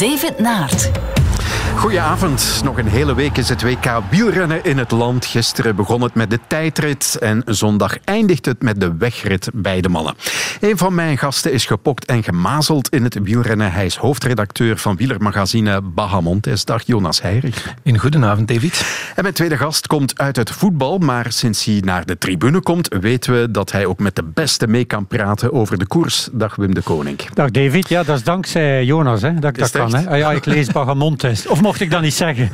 David Naert. Goedenavond. Nog een hele week is het WK wielrennen in het land. Gisteren begon het met de tijdrit en zondag eindigt het met de wegrit bij de mannen. Een van mijn gasten is gepokt en gemazeld in het wielrennen. Hij is hoofdredacteur van wielermagazine Bahamontes. Dag Jonas Heirig. Een goedenavond David. En mijn tweede gast komt uit het voetbal, maar sinds hij naar de tribune komt, weten we dat hij ook met de beste mee kan praten over de koers. Dag Wim de Koning. Dag David. Ja, dat is dankzij Jonas hè, dat ik dat kan. Hè. Ah, ja, ik lees Bahamontes. Of mocht ik dat niet zeggen?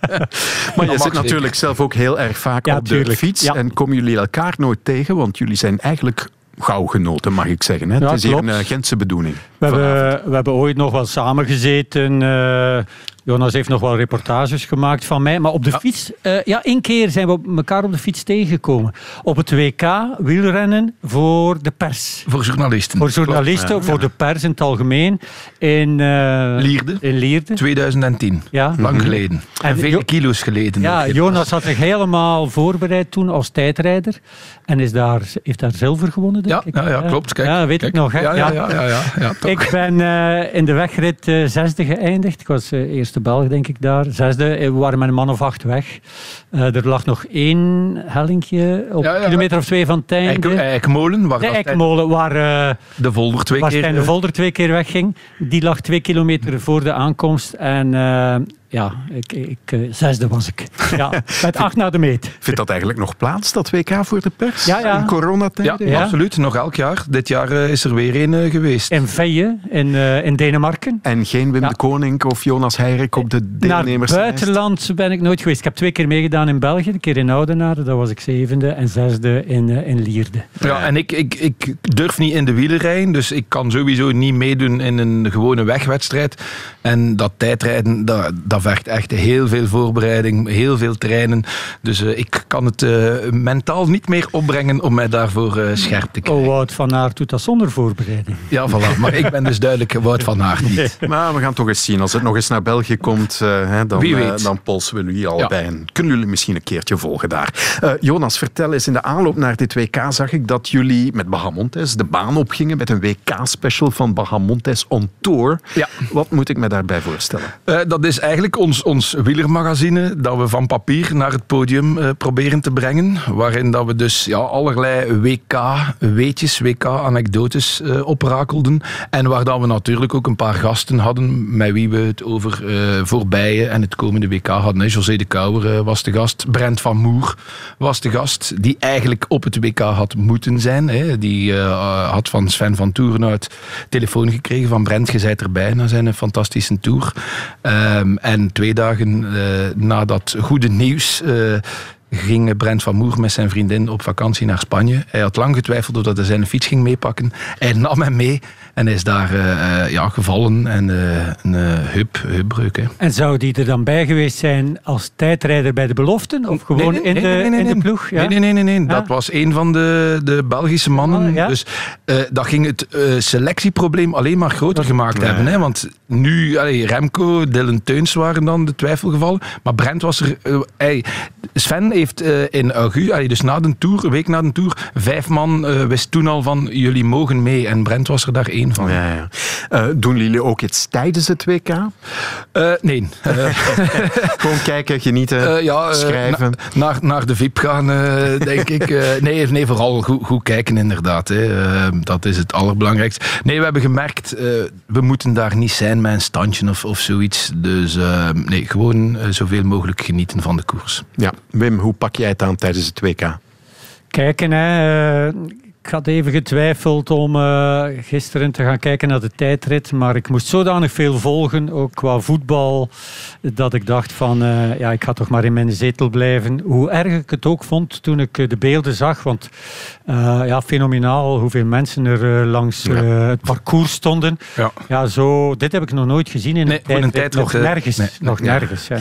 maar je zit natuurlijk zelf ook heel erg vaak op de fiets. En komen jullie elkaar nooit tegen? Want jullie zijn eigenlijk gauwgenoten, mag ik zeggen. Hè? het is hier een uh, Gentse bedoeling. We hebben, we hebben ooit nog wel samengezeten. Uh, Jonas heeft nog wel reportages gemaakt van mij. Maar op de fiets, uh, ja, één keer zijn we elkaar op de fiets tegengekomen. Op het WK wielrennen voor de pers. Voor journalisten. Voor journalisten, voor de pers in het algemeen. In, uh, Lierde. In Lierde. 2010. Ja. Lang mhm. geleden. En vele kilo's geleden. Ja, Jonas had zich helemaal voorbereid toen als tijdrijder. En is daar, heeft daar zilver gewonnen, denk ja, ik. Ja, ja, klopt. Kijk, ja, weet kijk. ik nog. Hè? Ja, ja, ja. ja, ja, ik ben uh, in de wegrit uh, zesde geëindigd. Ik was uh, eerste Belg, denk ik, daar. Zesde. We waren met een man of acht weg. er lag nog één hellinkje op een kilometer of twee van einde. Eikmolen. Waar de Eikmolen, waar de Volder twee waar keer... de Volder twee keer wegging. Die lag twee kilometer voor de aankomst. En ja, ik, ik, eh, zesde was ik. Ja, met acht naar de meet. Vindt dat eigenlijk nog plaats, dat WK voor de pers? Ja, ja. In coronatijden? Ja, absoluut. Nog elk jaar. Dit jaar eh, is er weer een uh, geweest. In Veje, in, uh, in Denemarken. En geen Wim de Koning of Jonas Heirik op de deelnemers? Naar buitenland ben ik nooit geweest. Ik heb twee keer meegedaan in België. Een keer in Oudenaarde, daar was ik zevende. En zesde in, in Lierde. Ja, en ik, ik, ik durf niet in de wielen rijden. Dus ik kan sowieso niet meedoen in een gewone wegwedstrijd. En dat tijdrijden, dat, dat vergt echt heel veel voorbereiding, heel veel trainen. Dus uh, ik kan het uh, mentaal niet meer opbrengen om mij daarvoor uh, scherp te krijgen. Oh, Wout van Aert doet dat zonder voorbereiding. Ja, voilà. Maar ik ben dus duidelijk Wout van Aert niet. Maar we gaan toch eens zien. Als het nog eens naar België komt, hè, dan, dan polsen we jullie allebei. Ja. En kunnen jullie misschien een keertje volgen daar. Jonas, vertel eens. In de aanloop naar dit WK zag ik dat jullie met Bahamontes de baan opgingen met een WK-special van Bahamontes on Tour. Ja. Wat moet ik me daarbij voorstellen? dat is eigenlijk ons ons wielermagazine dat we van papier naar het podium uh, proberen te brengen. Waarin dat we dus ja, allerlei WK-weetjes, WK-anekdotes eh, oprakelden. En waar dat we natuurlijk ook een paar gasten hadden met wie we het over uh, voorbije en het komende WK hadden. Hè. José de Kouwer was de gast. Brent van Moer was de gast. Die eigenlijk op het WK had moeten zijn. Hè. Die had van Sven van Toerenhout telefoon gekregen van Brent, je zijt erbij na zijn fantastische tour. Um, en twee dagen uh, na dat goede nieuws uh, ging Brent van Moer met zijn vriendin op vakantie naar Spanje. Hij had lang getwijfeld of dat hij zijn fiets ging meepakken. Hij nam hem mee en is daar uh, ja, gevallen en uh, een uh, heup, heupbreuk. Hè. En zou die er dan bij geweest zijn als tijdrijder bij de beloften? Of gewoon nee, nee, in, de, nee, in de ploeg? Ja? Nee, nee, nee. nee, Dat was een van de, de Belgische mannen. Oh, ja? Dus dat ging het selectieprobleem alleen maar groter gemaakt hebben. Hè? Want nu, allee, Remco, Dylan Teuns waren dan de twijfelgevallen. Maar Brent was er... Hey, Sven heeft in augustus, dus na de Tour, een week na de Tour, vijf man wist toen al van jullie mogen mee. En Brent was er daar één van. Ja, ja. Uh, doen jullie ook iets tijdens het WK? Uh, eh, nee. Gewoon kijken, genieten, ja, schrijven. Na, naar, naar de VIP gaan, denk ik. nee, nee, vooral goed, goed kijken inderdaad. Hè. dat is het allerbelangrijkste. Nee, we hebben gemerkt, we moeten daar niet zijn met een standje of, of zoiets. Dus nee, gewoon zoveel mogelijk genieten van de koers. Ja. Wim, hoe pak jij het aan tijdens het WK? Kijken, hè ik had even getwijfeld om uh, gisteren te gaan kijken naar de tijdrit, maar ik moest zodanig veel volgen, ook qua voetbal, dat ik dacht van, uh, ja, ik ga toch maar in mijn zetel blijven. Hoe erg ik het ook vond toen ik uh, de beelden zag, want ja, fenomenaal hoeveel mensen er langs ja. het parcours stonden. Ja. ja, zo, dit heb ik nog nooit gezien in nee, een, een tijdrit. Nog nergens. Nee, nog nergens ja.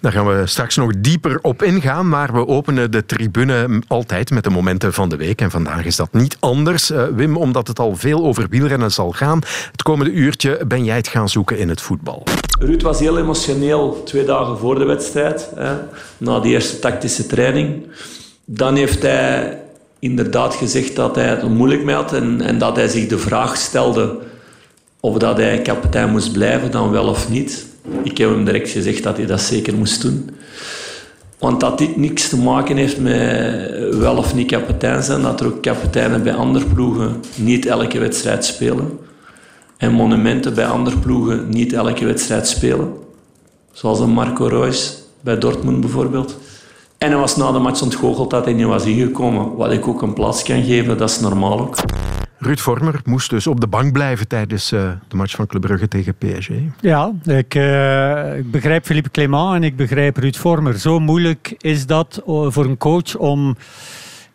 Daar gaan we straks nog dieper op ingaan, maar we openen de tribune altijd met de momenten van de week en vandaag is dat niet anders. Uh, Wim, omdat het al veel over wielrennen zal gaan. Het komende uurtje ben jij het gaan zoeken in het voetbal. Ruud was heel emotioneel twee dagen voor de wedstrijd. Hè, na die eerste tactische training. Dan heeft hij inderdaad gezegd dat hij het moeilijk mee had en, en dat hij zich de vraag stelde of dat hij kapitein moest blijven, dan wel of niet. Ik heb hem direct gezegd dat hij dat zeker moest doen. Want dat dit niks te maken heeft met wel of niet kapitein zijn, dat er ook kapiteinen bij andere ploegen niet elke wedstrijd spelen. En monumenten bij andere ploegen niet elke wedstrijd spelen. Zoals een Marco Reus bij Dortmund bijvoorbeeld. En hij was na de match ontgoocheld dat hij niet was ingekomen. Wat ik ook een plaats kan geven, dat is normaal ook. Ruud Vormer moest dus op de bank blijven tijdens uh, de match van Club Brugge tegen PSG. Ja, ik, uh, ik, begrijp Philippe Clément en ik begrijp Ruud Vormer. Zo moeilijk is dat eh, voor een coach om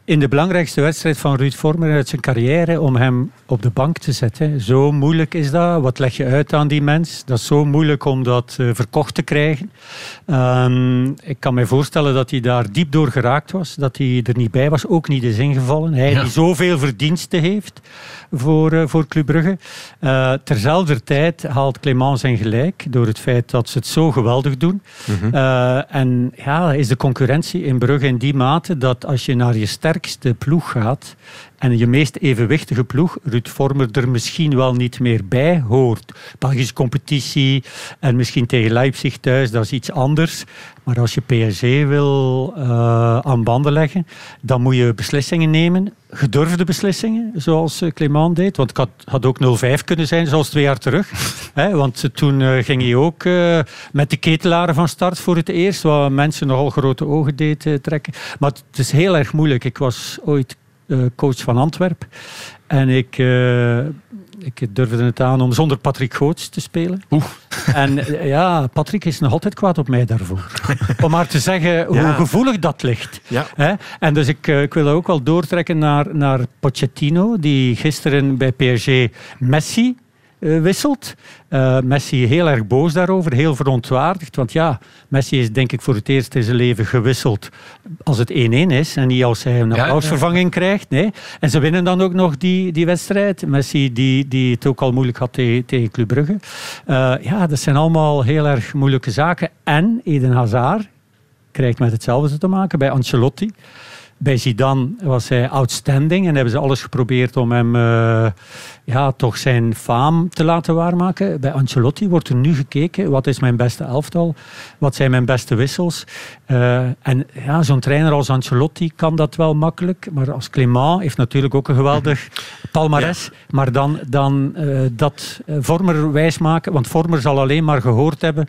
in de belangrijkste wedstrijd van Ruud Vormer uit zijn carrière om hem op de bank te zetten. Zo moeilijk is dat. Wat leg je uit aan die mens? Dat is zo moeilijk om dat uh, verkocht te krijgen. Um, ik kan me voorstellen dat hij daar diep door geraakt was. Dat hij er niet bij was. Ook niet is ingevallen. Hij ja. die zoveel verdiensten heeft voor, uh, voor Club Brugge. Uh, terzelfde tijd haalt Clément zijn gelijk door het feit dat ze het zo geweldig doen. Mm -hmm. en ja, is de concurrentie in Brugge in die mate dat als je naar je sterkste ploeg gaat en je meest evenwichtige ploeg, Ruud Vormer, er misschien wel niet meer bij hoort. Belgische competitie en misschien tegen Leipzig thuis, dat is iets anders. Maar als je PSG wil uh, aan banden leggen, dan moet je beslissingen nemen. Gedurfde beslissingen, zoals Clément deed. Want het had, had ook 0-5 kunnen zijn, zoals twee jaar terug. He, want toen uh, ging hij ook uh, met de ketelaren van start voor het eerst, wat mensen nogal grote ogen deed trekken. Maar het is heel erg moeilijk. Ik was ooit coach van Antwerpen. En ik, uh, ik durfde het aan om zonder Patrick Goots te spelen. Oeh. En uh, ja, Patrick is nog altijd kwaad op mij daarvoor. om maar te zeggen ja. hoe gevoelig dat ligt. Ja. Hè? En dus ik, uh, ik wil ook wel doortrekken naar, naar Pochettino, die gisteren bij PSG Messi wisselt. Uh, Messi heel erg boos daarover, heel verontwaardigd. Want ja, Messi is denk ik voor het eerst in zijn leven gewisseld als het 1-1 is en niet als hij een applausvervanging ja, ja. krijgt. Nee. En ze winnen dan ook nog die, die wedstrijd. Messi die, die het ook al moeilijk had tegen, tegen Club Brugge. Uh, ja, dat zijn allemaal heel erg moeilijke zaken. En Eden Hazard krijgt met hetzelfde te maken bij Ancelotti. Bij Zidane was hij outstanding en hebben ze alles geprobeerd om hem uh, ja, toch zijn faam te laten waarmaken. Bij Ancelotti wordt er nu gekeken, wat is mijn beste elftal? Wat zijn mijn beste wissels? Uh, en ja, zo'n trainer als Ancelotti kan dat wel makkelijk, maar als Clément heeft natuurlijk ook een geweldig palmares. Ja. Maar dan, dan uh, dat Vormer wijsmaken, want Vormer zal alleen maar gehoord hebben.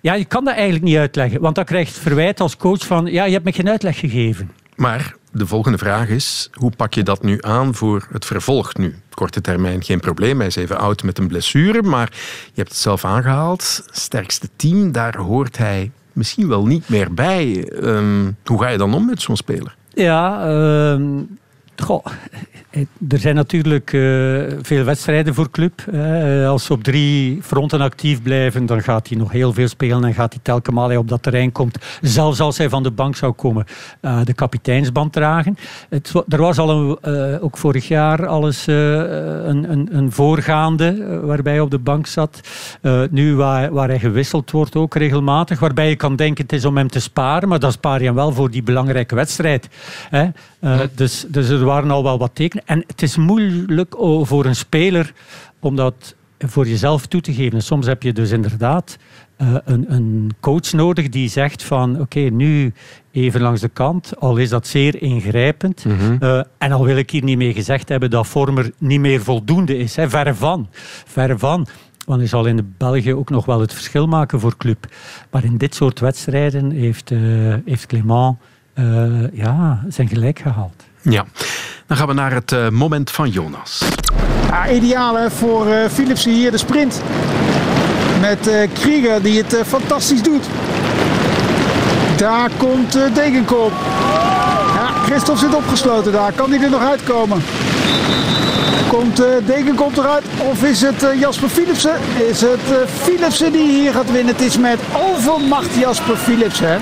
ja, je kan dat eigenlijk niet uitleggen, want dan krijgt verwijt als coach van, ja, je hebt me geen uitleg gegeven. Maar de volgende vraag is, hoe pak je dat nu aan voor het vervolg nu? Korte termijn geen probleem, hij is even oud met een blessure, maar je hebt het zelf aangehaald. Sterkste team, daar hoort hij misschien wel niet meer bij. Um, hoe ga je dan om met zo'n speler? Ja, um, goh, er zijn natuurlijk uh, veel wedstrijden voor club. Uh, als ze op drie fronten actief blijven, dan gaat hij nog heel veel spelen en gaat hij telkens hij op dat terrein komt, zelfs als hij van de bank zou komen, uh, de kapiteinsband dragen. Het, er was al een, ook vorig jaar alles een, een, een, voorgaande waarbij hij op de bank zat. nu waar, waar hij gewisseld wordt ook regelmatig, waarbij je kan denken het is om hem te sparen, maar dan spaar je hem wel voor die belangrijke wedstrijd. Hè? dus, dus er waren al wel wat tekenen. En het is moeilijk voor een speler om dat voor jezelf toe te geven. Soms heb je dus inderdaad uh, een, een, coach nodig die zegt van oké, okay, nu even langs de kant, al is dat zeer ingrijpend. Mm -hmm. uh, en al wil ik hier niet mee gezegd hebben dat Vormer niet meer voldoende is. Hè. Verre van. Verre van. Want hij zal in België ook nog wel het verschil maken voor club. Maar in dit soort wedstrijden heeft, uh, heeft Clément ja, zijn gelijk gehaald. Ja. Dan gaan we naar het uh, moment van Jonas. Ja, ideaal hè, voor uh, Philipsen hier de sprint. Met uh, Krieger die het fantastisch doet. Daar komt Degenkolb. Ja, Christophe zit opgesloten daar. Kan hij er nog uitkomen? Komt Degenkolb eruit? Of is het Jasper Philipsen? Is het Philipsen die hier gaat winnen? Het is met overmacht Jasper Philipsen.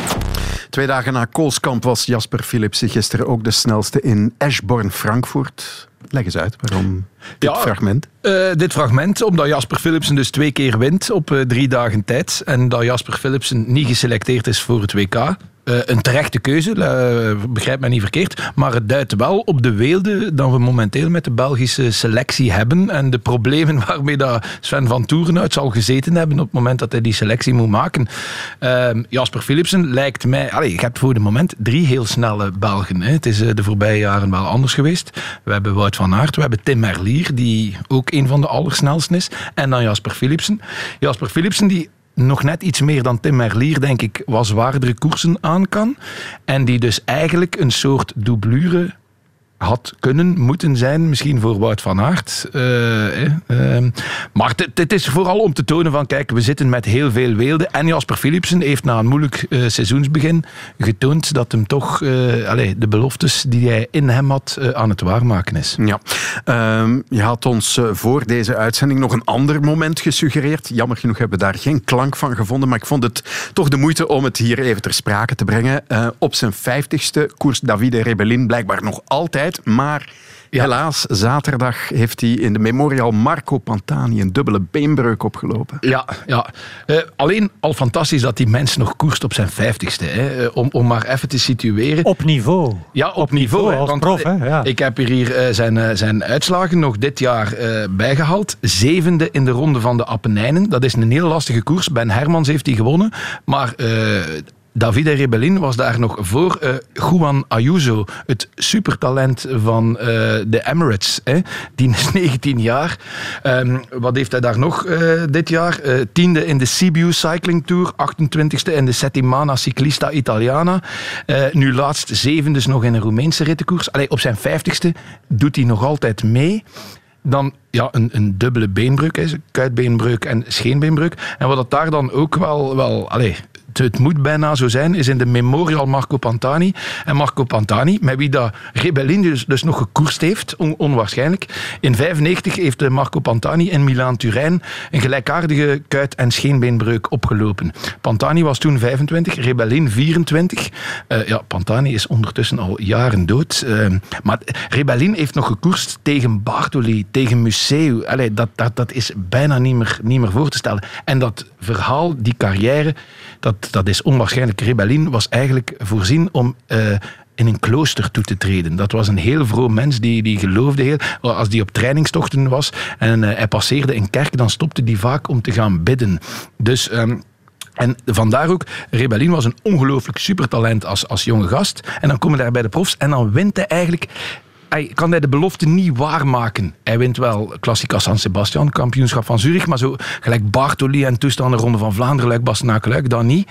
Twee dagen na Koolskamp was Jasper Philipsen gisteren ook de snelste in Eschborn-Frankfurt. Leg eens uit, waarom dit ja, fragment? Uh, dit fragment, omdat Jasper Philipsen dus twee keer wint op uh, drie dagen tijd. En dat Jasper Philipsen niet geselecteerd is voor het WK. Uh, een terechte keuze, begrijp mij niet verkeerd. Maar het duidt wel op de weelde dat we momenteel met de Belgische selectie hebben. En de problemen waarmee dat Sven van Toeren uit zal gezeten hebben op het moment dat hij die selectie moet maken. Ehm, Jasper Philipsen lijkt mij... Allez, je hebt voor het moment drie heel snelle Belgen. Hè. Het is de voorbije jaren wel anders geweest. We hebben Wout van Aert, we hebben Tim Merlier, die ook een van de allersnelsten is. En dan Jasper Philipsen. Jasper Philipsen die nog net iets meer dan Tim Merlier, denk ik, wat zwaardere koersen aan kan. En die dus eigenlijk een soort doublure had kunnen, moeten zijn, misschien voor Wout van Aert. Uh, uh, maar het is vooral om te tonen van, kijk, we zitten met heel veel weelde. En Jasper Philipsen heeft na een moeilijk uh, seizoensbegin getoond dat hem toch allez, de beloftes die hij in hem had aan het waarmaken is. Ja, ehm, je had ons voor deze uitzending nog een ander moment gesuggereerd. Jammer genoeg hebben we daar geen klank van gevonden, maar ik vond het toch de moeite om het hier even ter sprake te brengen. op zijn vijftigste koers Davide Rebellin blijkbaar nog altijd maar helaas, zaterdag heeft hij in de Memorial Marco Pantani een dubbele beenbreuk opgelopen. Ja, ja. Uh, alleen al fantastisch dat die mens nog koerst op zijn vijftigste. Hè. Uh, om, om maar even te situeren. Op niveau. Ja, op, niveau. niveau want, prof, hè? Ja. Ik heb hier uh, zijn, zijn uitslagen nog dit jaar bijgehaald. Zevende in de ronde van de Appenijnen. Dat is een heel lastige koers. Ben Hermans heeft die gewonnen. Maar Davide Rebellin was daar nog voor uh, Juan Ayuso, het supertalent van uh, de Emirates. Hè. Die is 19 jaar. Um, wat heeft hij daar nog uh, dit jaar? tiende in de Sibiu Cycling Tour, 28ste in de Settimana Ciclista Italiana. nu laatst zevende nog in een Roemeense rittenkoers. Allee, op zijn 50ste doet hij nog altijd mee dan ja, een, een dubbele beenbreuk, hè, kuitbeenbreuk en scheenbeenbreuk. En wat dat daar dan ook wel, wel allez, het, moet bijna zo zijn, is in de Memorial Marco Pantani. En Marco Pantani, met wie dat Rebellin dus, dus nog gekoerst heeft, onwaarschijnlijk. In 95 heeft Marco Pantani in Milaan-Turijn een gelijkaardige kuit- en scheenbeenbreuk opgelopen. Pantani was toen 25, Rebellin 24. Uh, ja, Pantani is ondertussen al jaren dood. Uh, maar Rebellin heeft nog gekoerst tegen Bartoli, tegen Museu. Allee, dat, dat, dat is bijna niet meer, niet meer voor te stellen. En dat verhaal, die carrière, dat, dat is onwaarschijnlijk. Rebellin was eigenlijk voorzien om uh, in een klooster toe te treden. Dat was een heel vroom mens die, die geloofde heel. Als die op trainingstochten was en uh, hij passeerde een kerk, dan stopte die vaak om te gaan bidden. Dus. Um, en vandaar ook, Rebellin was een ongelooflijk supertalent als, als jonge gast. En dan komen we daar bij de profs en dan wint hij eigenlijk hij kan hij de belofte niet waarmaken. Hij wint wel Klassica San Sebastian, kampioenschap van Zurich, maar zo gelijk Bartoli en toestanden Ronde van Vlaanderen, Luik, Bastenaken, dan niet.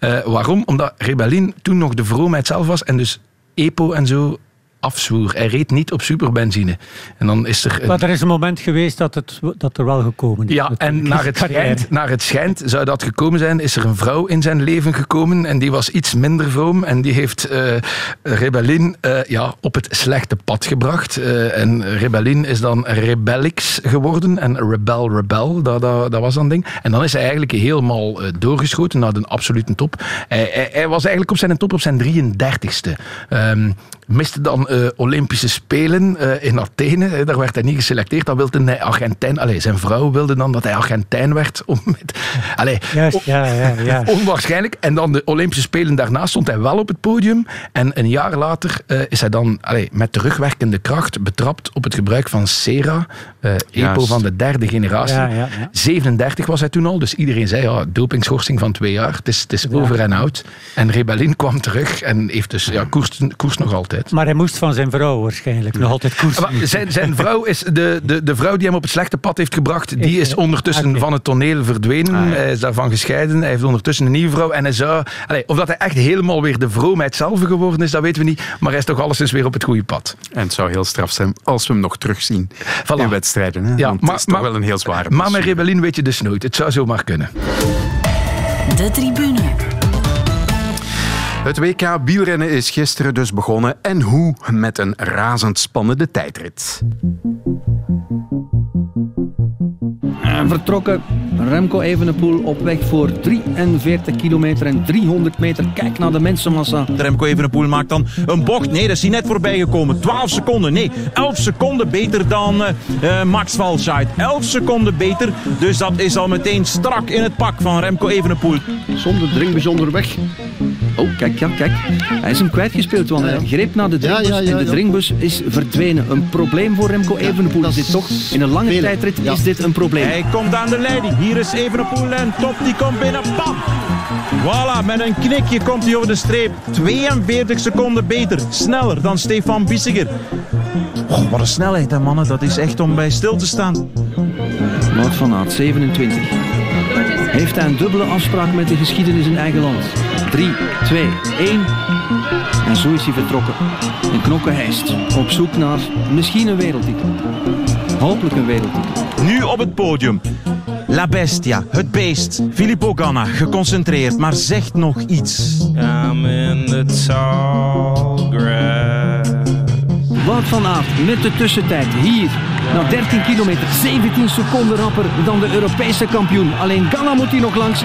Uh, waarom? Omdat Rebellin toen nog de vroomheid zelf was en dus EPO en zo afzwoer. Hij reed niet op superbenzine. En dan is er Maar er is een moment geweest dat, het, dat er wel gekomen is. Ja, en naar het, schijnt, naar het schijnt zou dat gekomen zijn, is er een vrouw in zijn leven gekomen en die was iets minder vroom en die heeft uh, Rebellin uh, ja, op het slechte pad gebracht. Uh, en Rebellin is dan Rebellix geworden en Rebel Rebel, dat, dat, dat was dan ding. En dan is hij eigenlijk helemaal doorgeschoten naar de absolute top. Hij, hij, hij, was eigenlijk op zijn top op zijn 33ste. Um, miste dan uh, Olympische Spelen uh, in Athene. daar werd hij niet geselecteerd. Dan wilde hij Argentijn. Allee, zijn vrouw wilde dan dat hij Argentijn werd. Om met, allee, Juist, ja, ja, ja. Onwaarschijnlijk. En dan de Olympische Spelen daarna stond hij wel op het podium. En een jaar later uh, is hij dan allee, met terugwerkende kracht betrapt op het gebruik van Sera. EPO van de derde generatie. Ja, ja, 37 was hij toen al. Dus iedereen zei, ja, dopingschorsing van twee jaar. Het is, het is over en oud. En Rebellin kwam terug en heeft dus ja, koers, koers nog altijd. Maar hij moest van zijn vrouw waarschijnlijk nog altijd koersen. Zijn, zijn vrouw is de, de, de vrouw die hem op het slechte pad heeft gebracht, die is ondertussen van het toneel verdwenen. Ah, hij is daarvan gescheiden. Hij heeft ondertussen een nieuwe vrouw. En hij zou, allez, of dat hij echt helemaal weer de vroomheid zelf geworden is, dat weten we niet. Maar hij is toch alleszins weer op het goede pad. En het zou heel straf zijn als we hem nog terugzien voilà. in wedstrijden. Hè? Ja, maar, het is toch wel een heel zware Maar met Rebellin weet je dus nooit. Het zou zomaar kunnen. De tribune. Het WK wielrennen is gisteren dus begonnen. En hoe? Met een razendspannende tijdrit. En vertrokken Remco Evenepoel op weg voor 43 kilometer en 300 meter. Kijk naar de mensenmassa. Remco Evenepoel maakt dan een bocht. Nee, dat is hij net voorbij gekomen. 12 seconden, nee, 11 seconden beter dan uh, Max Walscheid. 11 seconden beter, dus dat is al meteen strak in het pak van Remco Evenepoel. Zonder dringbijzonder weg Oh, kijk, ja, kijk. Hij is hem kwijtgespeeld, want hij greep naar de drinkbus Ja, ja, ja, en de drinkbus is verdwenen. Een probleem voor Remco Evenepoel is dit toch? In een lange tijdrit Ja. is dit een probleem. Hij komt aan de leiding. Hier is Evenepoel en Top die komt binnen. Bam! Voilà, met een knikje komt hij over de streep. 42 seconden beter. Sneller dan Stefan Bissiger. Oh, wat een snelheid, hè, mannen. Dat is echt om bij stil te staan. Wout van Aert, 27. Heeft hij een dubbele afspraak met de geschiedenis in eigen land? 3, 2, 1. En zo is hij vertrokken. En knokken hijst. Op zoek naar misschien een wereldtitel. Hopelijk een wereldtitel. Nu op het podium. La Bestia, het beest. Filippo Ganna, geconcentreerd, maar zegt nog iets. I'm in the tall grass. Wout van Aert met de tussentijd hier. Na 13 kilometer, 17 seconden rapper dan de Europese kampioen. Alleen Ganna moet hier nog langs.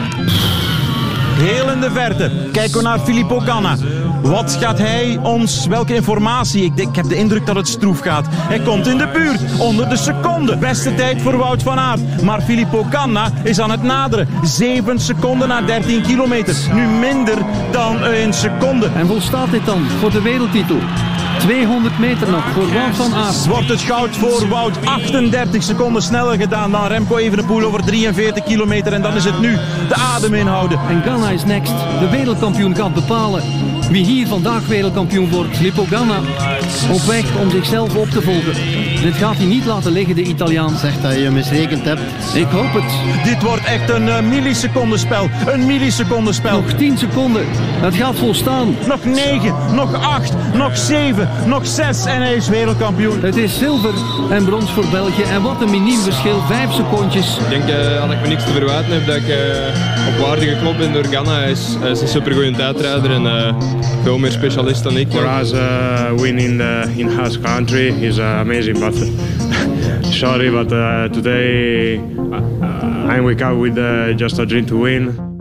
Heel in de verte kijken we naar Filippo Ganna. Wat gaat hij ons, welke informatie? Ik, denk, ik heb de indruk dat het stroef gaat. Hij komt in de buurt, onder de seconde. Beste tijd voor Wout van Aert. Maar Filippo Ganna is aan het naderen. 7 seconden na 13 kilometer. Nu minder dan een seconde. En volstaat dit dan voor de wereldtitel? 200 meter nog voor Wout van Aert. Wordt het goud voor Wout 38 seconden sneller gedaan dan Remco Evenepoel over 43 kilometer. En dan is het nu de adem inhouden. En Ganna is next. De wereldkampioen gaat bepalen wie hier vandaag wereldkampioen wordt. Filippo Ganna op weg om zichzelf op te volgen. Dit gaat hij niet laten liggen, de Italiaan. Zegt dat je misrekend hebt. Ik hoop het. Dit wordt echt een uh, millisecondenspel. Een millisecondenspel. Nog 10 seconden. Het gaat volstaan. Nog 9, nog 8, nog 7, nog 6 en hij is wereldkampioen. Het is zilver en brons voor België. En wat een miniem verschil. 5 secondjes. Ik denk, uh, als ik me niks te verwijten heb, dat ik uh, op ben door Ganna. Hij is, is een supergoeie en uh, veel meer specialist dan ik. For us, uh, winning the in-house country is uh, amazing, but sorry, but uh, today uh, I wake up with uh, just a dream to win.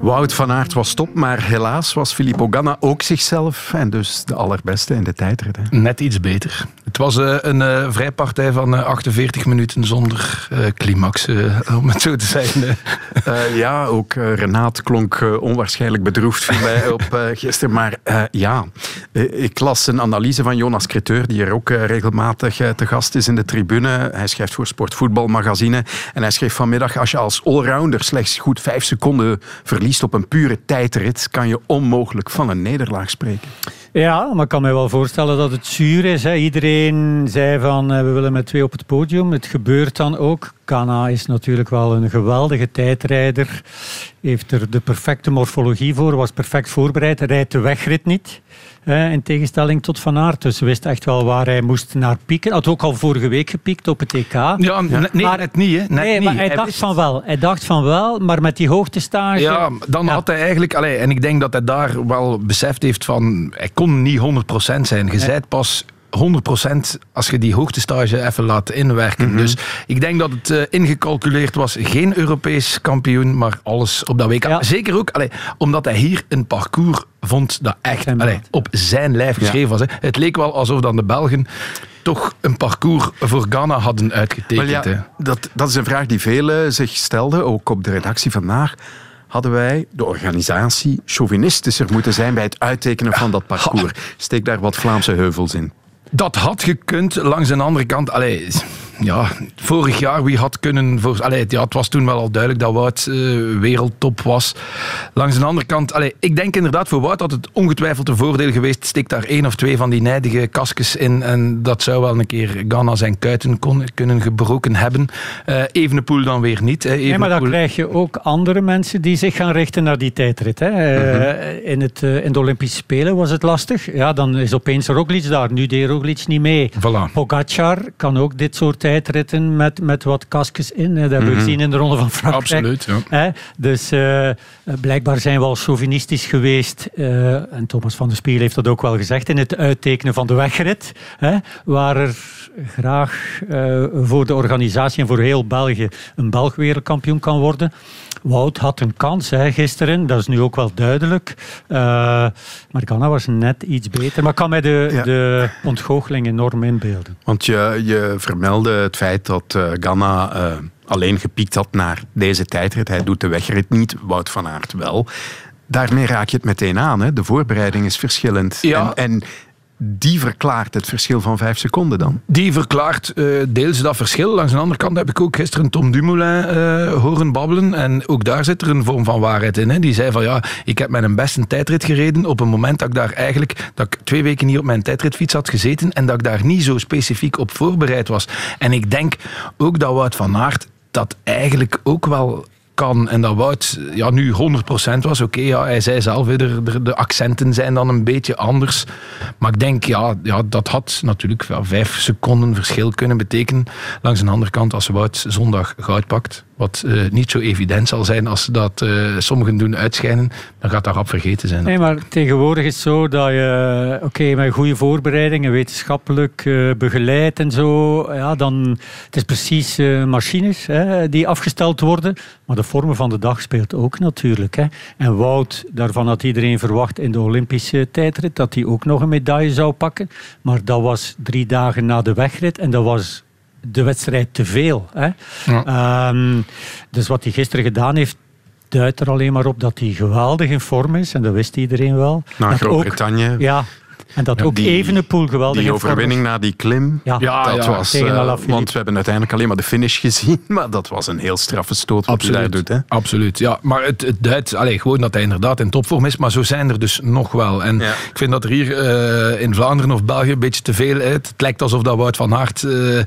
Wout van Aert was top, maar helaas was Filippo Ganna ook zichzelf en dus de allerbeste in de tijdrit. Hè. Net iets beter. Het was uh, een uh, vrijpartij van uh, 48 minuten zonder climax, om het zo te zeggen. ja, ook Renaat klonk onwaarschijnlijk bedroefd voor mij op gisteren. Maar ja, ik las een analyse van Jonas Creteur, die er ook regelmatig te gast is in de tribune. Hij schrijft voor Sportvoetbalmagazine en hij schreef vanmiddag, als je als allrounder slechts goed vijf seconden verliest op een pure tijdrit, kan je onmogelijk van een nederlaag spreken. Ja, maar ik kan me wel voorstellen dat het zuur is. Hè. Iedereen zei van uh, we willen met twee op het podium. Het gebeurt dan ook. Kana is natuurlijk wel een geweldige tijdrijder. Heeft er de perfecte morfologie voor. Was perfect voorbereid. Rijdt de wegrit niet. Uh, in tegenstelling tot Van Aert. Dus wist echt wel waar hij moest naar pieken. Had ook al vorige week gepiekt op het EK. Ja, ja. nee, maar, net niet. Hè. Net nee, niet. maar hij, hij dacht wist... van wel. Hij dacht van wel, maar met die hoogtestage... Ja, dan ja. had hij eigenlijk... Allee, en ik denk dat hij daar wel beseft heeft van... Hij kon niet 100% zijn. Je nee. pas 100% als je die hoogtestage even laat inwerken. Mm -hmm. Dus ik denk dat het uh, ingecalculeerd was. Geen Europees kampioen, maar alles op dat WK. Ja. Zeker ook allee, omdat hij hier een parcours vond dat echt allee, op zijn lijf geschreven ja. was. Hè. Het leek wel alsof dan de Belgen toch een parcours voor Ghana hadden uitgetekend. Ja, hè. dat, dat is een vraag die velen zich stelden, ook op de redactie vandaag hadden wij, de organisatie, chauvinistischer moeten zijn bij het uittekenen van dat parcours. Steek daar wat Vlaamse heuvels in. Dat had gekund. Langs een andere kant, allee, ja, vorig jaar wie had kunnen... Voor, allee, ja, het was toen wel al duidelijk dat Wout uh, wereldtop was. Langs een andere kant, allee, ik denk inderdaad voor Wout dat het ongetwijfeld een voordeel geweest. Steek daar één of twee van die nijdige kasjes in en dat zou wel een keer Ghana zijn kuiten kon, kunnen gebroken hebben. Uh, Evenepoel dan weer niet. Hè. Nee, maar dan krijg je ook andere mensen die zich gaan richten naar die tijdrit. Hè. Uh, mm-hmm. in, het, in de Olympische Spelen was het lastig. Ja, dan is opeens Roglic daar. Nu deed Roglic niet mee. Voilà. Pogacar kan ook dit soort tijdritten met, met wat kasjes in. Dat hebben we mm-hmm. gezien in de Ronde van Frankrijk. Absoluut, ja. Dus uh, blijkbaar zijn we al chauvinistisch geweest. Uh, en Thomas van der Spiegel heeft dat ook wel gezegd in het uittekenen van de wegrit. Hè, waar er graag uh, voor de organisatie en voor heel België een Belg wereldkampioen kan worden. Wout had een kans hè, gisteren, dat is nu ook wel duidelijk. Uh, maar Ghana was net iets beter. Maar ik kan mij de, ja. de ontgoocheling enorm inbeelden. Want je, je vermeldde het feit dat uh, Ghana uh, alleen gepiekt had naar deze tijdrit. Hij doet de wegrit niet, Wout van Aert wel. Daarmee raak je het meteen aan. Hè? De voorbereiding is verschillend. Ja. En, en die verklaart het verschil van vijf seconden dan. Die verklaart eh, deels dat verschil. Langs de andere kant heb ik ook gisteren Tom Dumoulin eh, horen babbelen. En ook daar zit er een vorm van waarheid in. Hè. Die zei van ja, ik heb mijn beste tijdrit gereden op een moment dat ik daar eigenlijk dat ik twee weken niet op mijn tijdritfiets had gezeten en dat ik daar niet zo specifiek op voorbereid was. En ik denk ook dat Wout van Aert dat eigenlijk ook wel kan. En dat Wout ja, nu 100% was. Oké, ja, hij zei zelf, de, de, accenten zijn dan een beetje anders. Maar ik denk, ja, ja dat had natuurlijk wel vijf seconden verschil kunnen betekenen. Langs de andere kant, als Wout zondag goud pakt, wat eh, niet zo evident zal zijn als dat eh, sommigen doen uitschijnen, dan gaat dat rap vergeten zijn. Nee, maar tegenwoordig is het zo dat je, oké, met goede voorbereidingen, wetenschappelijk eh, begeleid en zo, ja, dan, het is precies machines hè, die afgesteld worden, maar de vormen van de dag speelt ook natuurlijk. Hè. En Wout, daarvan had iedereen verwacht in de Olympische tijdrit dat hij ook nog een medaille zou pakken, maar dat was drie dagen na de wegrit en dat was de wedstrijd te veel. Hè. Ehm, dus wat hij gisteren gedaan heeft, duidt er alleen maar op dat hij geweldig in vorm is. En dat wist iedereen wel. Ook- Groot-Brittannië. Ja, en dat ook die- Evenepoel geweldig Die overwinning is. na die klim, Ja, Ja, dat ja, was... tegen eh, want we hebben uiteindelijk alleen maar de finish gezien, maar dat was een heel straffe stoot wat hij daar doet. Hè? Absoluut, ja. Maar het, het duidt allee, gewoon dat hij inderdaad in topvorm is. Maar zo zijn er dus nog wel. En Ja. ik vind dat er hier eh, in Vlaanderen of België een beetje te veel uit. Het lijkt alsof dat Wout van Aert eh, eh,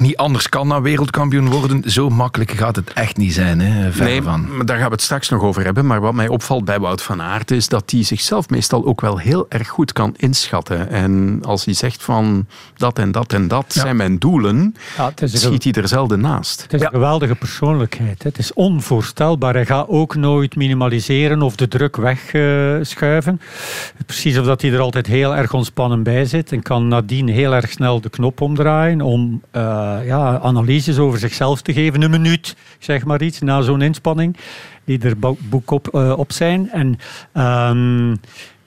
niet anders kan dan wereldkampioen worden. Zo makkelijk gaat het echt niet zijn. Hè, Nee, van. maar daar gaan we het straks nog over hebben. Maar wat mij opvalt bij Wout van Aert is dat hij zichzelf meestal ook wel heel erg goed kan inschatten. En als hij zegt van dat en dat en dat Ja. zijn mijn doelen, Ja, schiet hij er zelden naast. Het is een geweldige persoonlijkheid. hè. Het is onvoorstelbaar. Hij gaat ook nooit minimaliseren of de druk wegschuiven. Precies of dat hij er altijd heel erg ontspannen bij zit. En kan nadien heel erg snel de knop omdraaien om eh, ja, analyses over zichzelf te geven. Een minuut, zeg maar iets, na zo'n inspanning. Die er bo- boek op, eh, op zijn. En ehm,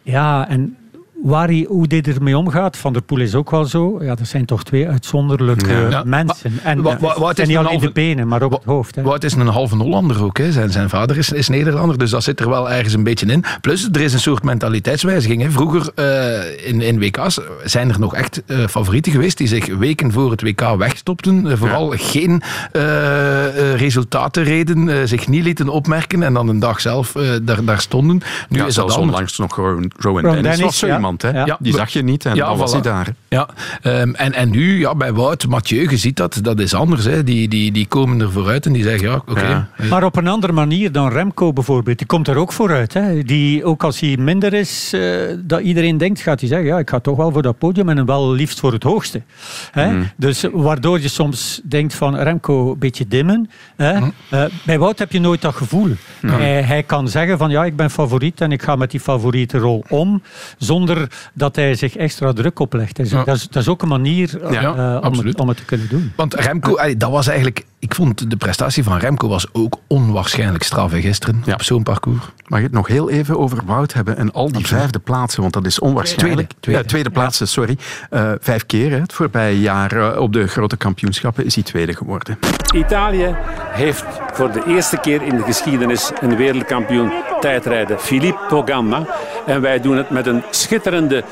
ja, en waar hij, hoe dit ermee omgaat, Van der Poel is ook wel zo. Ja, dat zijn toch twee uitzonderlijke Ja. Mensen. En Wa- eh, wa- wat zijn niet een alleen de halve- benen, maar ook het hoofd. Hè. Wout is een halve Hollander ook. Hè. Zijn, zijn vader is, is Nederlander, dus dat zit er wel ergens een beetje in. Plus, er is een soort mentaliteitswijziging. Hè. Vroeger eh, in, in WK's zijn er nog echt eh, favorieten geweest die zich weken voor het WK wegstopten. Vooral geen eh, eh, resultaten reden, zich niet lieten opmerken en dan een dag zelf daar, daar stonden. Nu Ja, is dat zelfs onlangs nog Rowan, Rowan Rowan Dennis, Dennis, was zo ja. iemand. Hè? Ja. Die zag je niet en Ja, dan was voilà. hij daar. Ja, ehm, en, en nu ja, bij Wout, Mathieu, je ziet dat, dat is anders. Hè. Die, die, die komen er vooruit en die zeggen, ja, oké. Ja. Maar op een andere manier dan Remco bijvoorbeeld. Die komt er ook vooruit. Hè. Die, ook als hij minder is, eh, dat iedereen denkt, gaat hij zeggen, ja, ik ga toch wel voor dat podium en wel liefst voor het hoogste. Hè. Mhm. Dus waardoor je soms denkt van Remco een beetje dimmen. Hè. Mhm. Eh, bij Wout heb je nooit dat gevoel. Hij, hij kan zeggen van, ja, ik ben favoriet en ik ga met die favoriete rol om, zonder dat hij zich extra druk oplegt. Dus Ja. dat, is, dat is ook een manier eh, Ja, om, het, om het te kunnen doen. Want Remco, dat was eigenlijk... Ik vond de prestatie van Remco was ook onwaarschijnlijk straf gisteren. Ja. Op zo'n parcours. Mag je het nog heel even over Wout hebben en al die vijfde plaatsen, want dat is onwaarschijnlijk. Tweede, tweede. Ja, tweede plaatsen, sorry. Eh, vijf keer hè, het voorbije jaar eh, op de grote kampioenschappen is hij tweede geworden. Italië heeft voor de eerste keer in de geschiedenis een wereldkampioen tijdrijden, Filippo Ganna. En wij doen het met een schitterende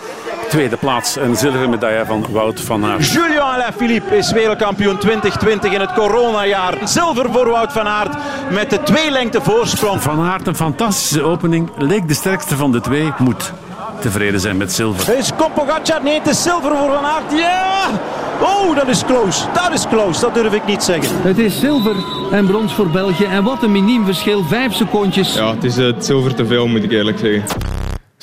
tweede plaats, een zilveren medaille van Wout van Aert. Julien Alaphilippe is wereldkampioen 2020 in het coronajaar. Zilver voor Wout van Aert met de twee lengte voorsprong. Van Aert een fantastische opening, leek de sterkste van de twee, moet tevreden zijn met zilver. Is Pogacar? Nee, het is zilver voor Van Aert. Ja! Oh, dat is close. Dat is close. Dat durf ik niet zeggen. Het is zilver en brons voor België. En wat een miniem verschil, vijf secondjes. Ja, het is eh, het zilver te veel, moet ik eerlijk zeggen.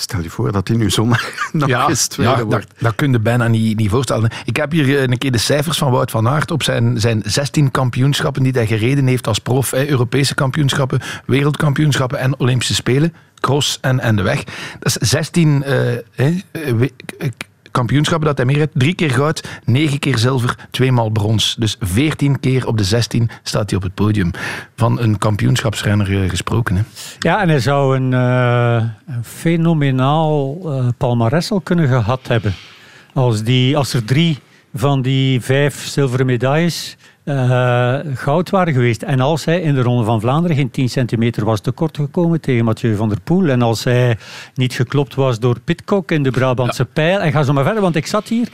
Stel je voor dat hij nu zondag nog eens tweede ja, dat, wordt. dat kun je bijna niet, niet voorstellen. Ik heb hier eh, een keer de cijfers van Wout van Aert op zijn, zijn 16 kampioenschappen die hij gereden heeft als prof. Hè, Europese kampioenschappen, wereldkampioenschappen en Olympische Spelen. Cross en, en de weg. Dat is 16 eh, hè, eh, we- eh, kampioenschappen dat hij meer heeft. Drie keer goud, negen keer zilver, tweemaal brons. Dus 14 keer op de 16 staat hij op het podium. Van een kampioenschapsrenner eh, gesproken. Hè. Ja, en hij zou een, eh, een fenomenaal palmares al kunnen gehad hebben. Als, die, als er drie van die vijf zilveren medailles eh, goud waren geweest. En als hij in de Ronde van Vlaanderen geen 10 centimeter was tekort gekomen tegen Mathieu van der Poel. En als hij niet geklopt was door Pitcock in de Brabantse pijl. En ga zo maar verder, want ik zat hier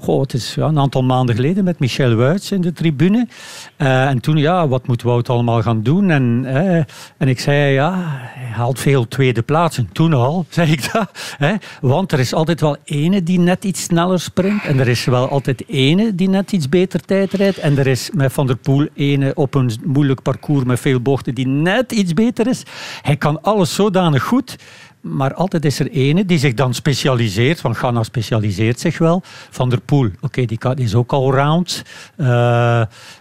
goh, het is ja, een aantal maanden geleden met Michel Wuits in de tribune. Eh, en toen, ja, wat moet Wout allemaal gaan doen? En, eh, en ik zei, ja, hij haalt veel tweede plaatsen. Toen al, zei ik dat. Hè? Want er is altijd wel ene die net iets sneller sprint. En er is wel altijd ene die net iets beter tijd rijdt. En er is met Van der Poel ene op een moeilijk parcours met veel bochten die net iets beter is. Hij kan alles zodanig goed maar altijd is er ene die zich dan specialiseert. Van Ghana specialiseert zich wel. Van der Poel, oké, die, is ook al round. Uh,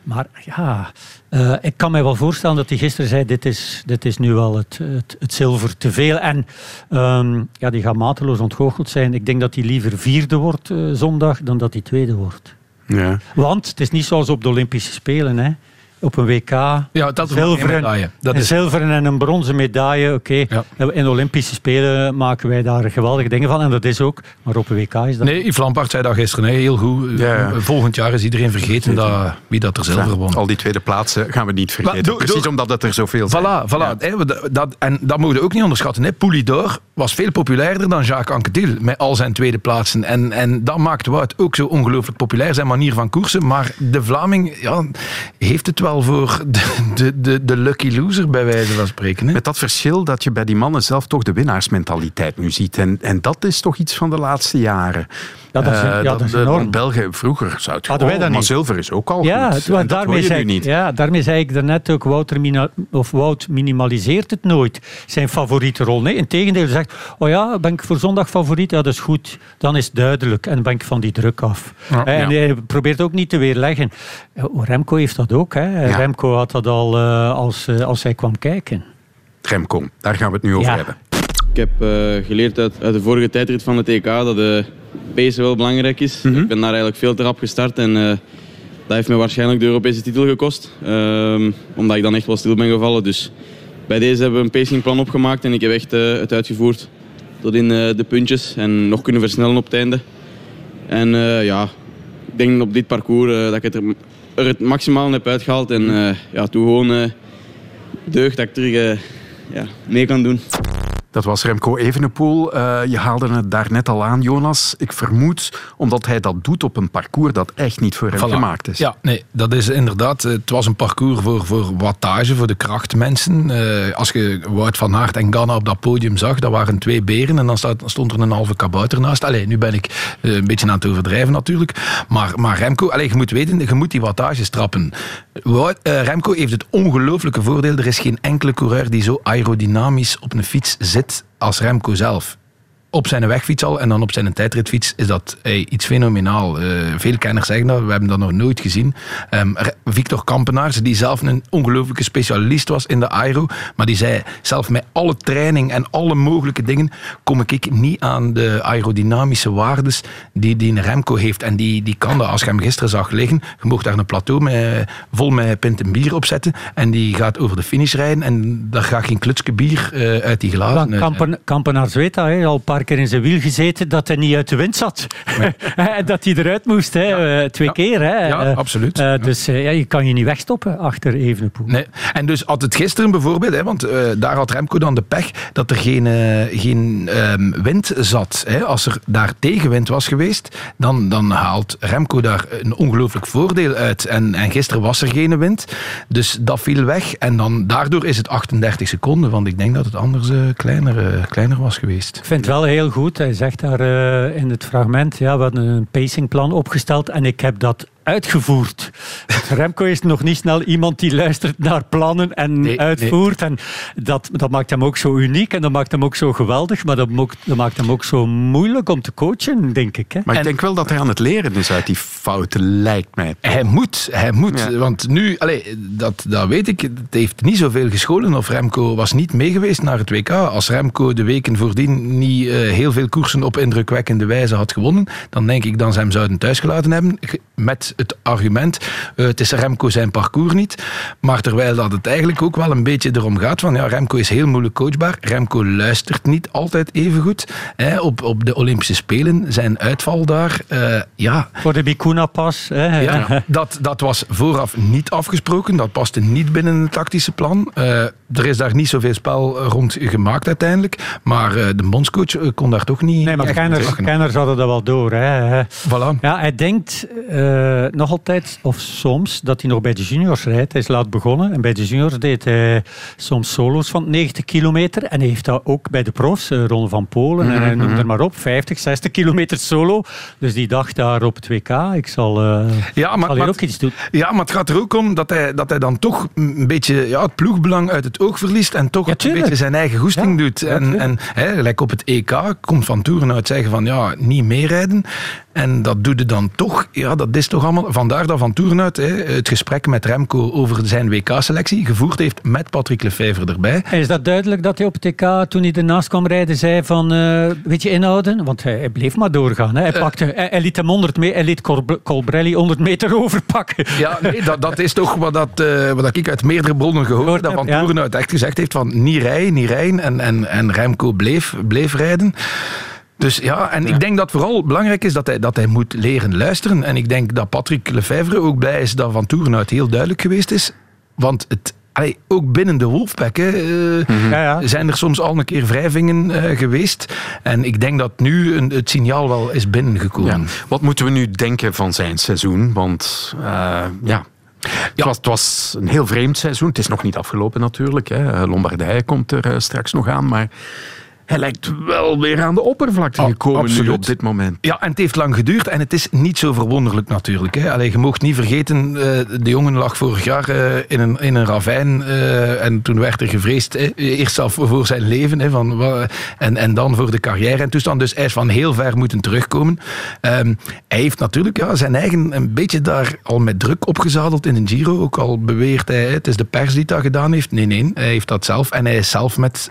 maar ja, uh, ik kan me wel voorstellen dat hij gisteren zei: dit is, dit is nu wel het, het, zilver te veel. En um, ja, die gaat mateloos ontgoocheld zijn. Ik denk dat hij liever vierde wordt uh, zondag dan dat hij tweede wordt. Ja. Want het is niet zoals op de Olympische Spelen. Hè op een WK. Ja, dat zilveren, een Dat is... zilveren en een bronzen medaille. Oké, in de Olympische Spelen maken wij daar geweldige dingen van. En dat is ook. Maar op een WK is dat... Nee, Yves Lampaard zei dat gisteren heel goed. Volgend jaar is iedereen vergeten dat, wie dat er zilver won. Al die tweede plaatsen gaan we niet vergeten. Precies omdat het er zoveel zijn. Voilà, voilà. dat, en dat moeten we ook niet onderschatten. Hè. Poulidor was veel populairder dan Jacques Anquetil met al zijn tweede plaatsen. En, en dat maakt Wout ook zo ongelooflijk populair, zijn manier van koersen. Maar de Vlaming ja, heeft het wel voor de, de, de, lucky loser, bij wijze van spreken. Met dat verschil dat je bij die mannen zelf toch de winnaarsmentaliteit nu ziet. En, en dat is toch iets van de laatste jaren. Ja, dat is, uh, ja, dat is enorm. België vroeger zou het Hadden wij dat maar zilver is ook al ja, goed. Het, daarmee zei, niet. Ja, daarmee zei ik daarnet ook, Wouter of Wout minimaliseert het nooit, zijn favoriete rol. Nee, integendeel, hij zegt, oh ja, ben ik voor zondag favoriet? Ja, dat is goed. Dan is het duidelijk en ben ik van die druk af. en hij probeert ook niet te weerleggen. Remco heeft dat ook. Hè. Remco had dat al uh, als, uh, als hij kwam kijken. Remco, daar gaan we het nu over hebben. Ik heb uh, geleerd uit, uit, de vorige tijdrit van het EK dat de pace wel belangrijk is. Mm -hmm. Ik ben daar eigenlijk veel te rap gestart en dat heeft me waarschijnlijk de Europese titel gekost. Ehm, omdat ik dan echt wel stil ben gevallen. Dus bij deze hebben we een pacingplan opgemaakt en ik heb echt het uitgevoerd tot in de puntjes en nog kunnen versnellen op het einde. En ja, ik denk op dit parcours dat ik het er er het maximaal heb uitgehaald. En ja, toen gewoon deugd dat ik terug ja, mee kan doen. Dat was Remco Evenepoel. Uh, je haalde het daar net al aan, Jonas. Ik vermoed omdat hij dat doet op een parcours dat echt niet voor hem gemaakt is. Ja, nee, dat is inderdaad. Het was een parcours voor, voor wattage, voor de krachtmensen. Uh, als je Wout van Aert en Ganna op dat podium zag, dat waren twee beren en dan stond er een halve kabouter naast. Allee, nu ben ik uh, een beetje aan het overdrijven natuurlijk. Maar, maar Remco, allee, je moet weten, je moet die wattages trappen. Wout, Remco heeft het ongelooflijke voordeel. Er is geen enkele coureur die zo aerodynamisch op een fiets zit als Remco zelf op zijn wegfiets al en dan op zijn tijdritfiets is dat iets fenomenaal. Uh, veel kenners zeggen dat, we hebben dat nog nooit gezien. Um, Victor Kampenaars, die zelf een ongelooflijke specialist was in de aero, maar die zei zelf met alle training en alle mogelijke dingen kom ik niet aan de aerodynamische waardes die, die een Remco heeft. En die, die kan dat, als je hem gisteren zag liggen, je mocht daar een plateau met, vol met pinten bier op zetten en die gaat over de finish rijden en daar gaat geen klutske bier uh, uit die glazen. Kampen, Kampenaars weet dat, al een paar paar keer in zijn wiel gezeten dat hij niet uit de wind zat. Nee. dat hij eruit moest, hè. Eh, twee keer. Hè. Ja, eh, absoluut. Uh, dus ja, je kan je niet wegstoppen achter Evenepoel. Nee. En dus had het gisteren bijvoorbeeld, hè, want daar had Remco dan de pech dat er geen, geen um, wind zat. Hè. Als er daar tegenwind was geweest, dan, dan haalt Remco daar een ongelooflijk voordeel uit. En, en gisteren was er geen wind, dus dat viel weg. En dan, daardoor is het 38 seconden, want ik denk dat het anders kleiner, kleiner was geweest. Ik vind wel heel goed. Hij zegt daar uh, in het fragment, ja, we hadden een pacingplan opgesteld en ik heb dat uitgevoerd. Remco is nog niet snel iemand die luistert naar plannen en uitvoert. En dat, dat maakt hem ook zo uniek en dat maakt hem ook zo geweldig. Maar dat, dat maakt hem ook zo moeilijk om te coachen, denk ik. Hè? Maar ik denk wel dat hij aan het leren is uit die fouten, lijkt mij. Hij moet, hij moet. Want nu, allez, dat, dat weet ik, het heeft niet zoveel gescholen of Remco was niet meegeweest naar het WK. Als Remco de weken voordien niet uh, heel veel koersen op indrukwekkende wijze had gewonnen, dan denk ik dat ze hem zouden thuisgelaten hebben met het argument, eh, het is Remco zijn parcours niet. Maar terwijl dat het eigenlijk ook wel een beetje erom gaat van, ja, Remco is heel moeilijk coachbaar. Remco luistert niet altijd even goed. Hè, op, op de Olympische Spelen, zijn uitval daar, eh, ja... Voor de Bikuna-pas. hè. Ja, dat, dat was vooraf niet afgesproken. Dat paste niet binnen het tactische plan. Eh, er is daar niet zoveel spel rond gemaakt uiteindelijk. Maar de bondscoach kon daar toch niet... Nee, maar kenners, hadden dat wel door. Hè. Voilà. Ja, hij denkt nog altijd, of soms, dat hij nog bij de juniors rijdt. Hij is laat begonnen en bij de juniors deed hij soms solo's van 90 kilometer. En hij heeft dat ook bij de profs, eh, Ronde van Polen, en hij noemt er maar op, 50, 60 kilometer solo. Dus die dacht daar op het WK, ik zal, eh Ja, maar, zal hier maar- ook iets doen. Ja, maar het gaat er ook om dat hij, dat hij dan toch een beetje ja, het ploegbelang uit het oog verliest en toch een beetje zijn eigen goesting doet. En, en hè, gelijk op het EK komt Van Toeren uit zeggen van ja, niet meerijden. En dat doet hij dan toch. Ja, dat is toch allemaal. Vandaar dat Van Toeren uit hè, het gesprek met Remco over zijn WK-selectie gevoerd heeft met Patrick Lefevre erbij. En is dat duidelijk dat hij op het TK, toen hij ernaast kwam rijden, zei van, eh, weet je, inhouden? Want hij, hij bleef maar doorgaan. Hè. Hij, Eh. pakte, hij, hij liet hem 100 me- hij liet Col- Colbrelli 100 meter overpakken. Ja, nee, dat, dat is toch wat, dat, eh, wat ik uit meerdere bronnen gehoord heb. Dat Van ja. Toeren uit echt gezegd heeft van niet rijden, niet rijden. En, en, en Remco bleef, bleef rijden. Dus ja, en ik denk dat vooral belangrijk is dat hij, dat hij moet leren luisteren. En ik denk dat Patrick Lefevre ook blij is dat Van Toeren uit heel duidelijk geweest is. Want het, allee, ook binnen de Wolfpack hè, eh, Ja, ja. zijn er soms al een keer wrijvingen eh, geweest. En ik denk dat nu een, het signaal wel is binnengekomen. Ja. Wat moeten we nu denken van zijn seizoen? Want eh, ja, Het, was, het was een heel vreemd seizoen. Het is nog niet afgelopen natuurlijk. Hè. Lombardije komt er straks nog aan. Maar hij lijkt wel weer aan de oppervlakte gekomen nu op dit moment. Ja, en het heeft lang geduurd en het is niet zo verwonderlijk natuurlijk. Hè. Allee, je mocht niet vergeten, eh, de jongen lag vorig jaar eh, in, een, in een ravijn eh, en toen werd er gevreesd, eerst zelf voor zijn leven hè, van, en, en dan voor de carrière en toestand. Dus hij is van heel ver moeten terugkomen. Ehm, hij heeft natuurlijk ja, zijn eigen een beetje daar al met druk opgezadeld in een Giro. Ook al beweert hij, het is de pers die dat gedaan heeft. Nee, nee, hij heeft dat zelf. En hij is zelf met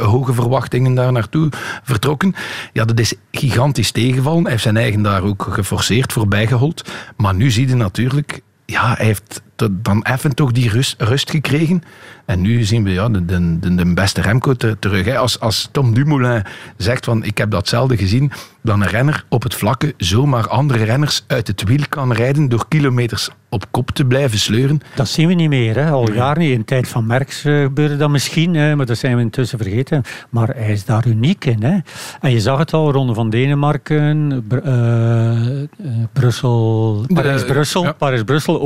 hoge verwachtingen daar naartoe vertrokken. Ja, dat is gigantisch tegenvallen. Hij heeft zijn eigen daar ook geforceerd voorbij gehold. Maar nu zie je natuurlijk, ja, hij heeft dan even toch die rust, rust gekregen. En nu zien we ja, de, de, de, beste Remco ter- terug. Hè. Als, als Tom Dumoulin zegt van ik heb datzelfde gezien, dan een renner op het vlakke zomaar andere renners uit het wiel kan rijden door kilometers op kop te blijven sleuren. Dat zien we niet meer, hè. al jaren niet. In de tijd van Merckx eh, gebeurde dat misschien, hè, maar dat zijn we intussen vergeten. Maar hij is daar uniek in. Hè. En je zag het al, Ronde van Denemarken, Br- eh, eh, Brussel, Parijs-Brussel, ja. Parijs-Brussel.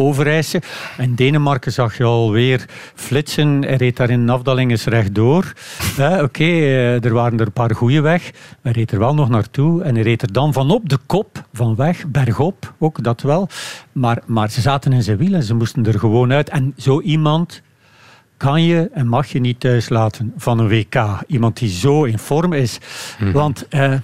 En Denemarken zag je alweer flitsen. Hij reed daar in een afdaling eens rechtdoor. Hè, Oké, eh, er waren er een paar goede weg. Hij reed er wel nog naartoe. En hij reed er dan van op de kop, van weg, bergop, ook dat wel. Maar, maar ze zaten in zijn wielen, ze moesten er gewoon uit. En zo iemand kan je en mag je niet thuis laten van een WK. Iemand die zo in vorm is. Want eh,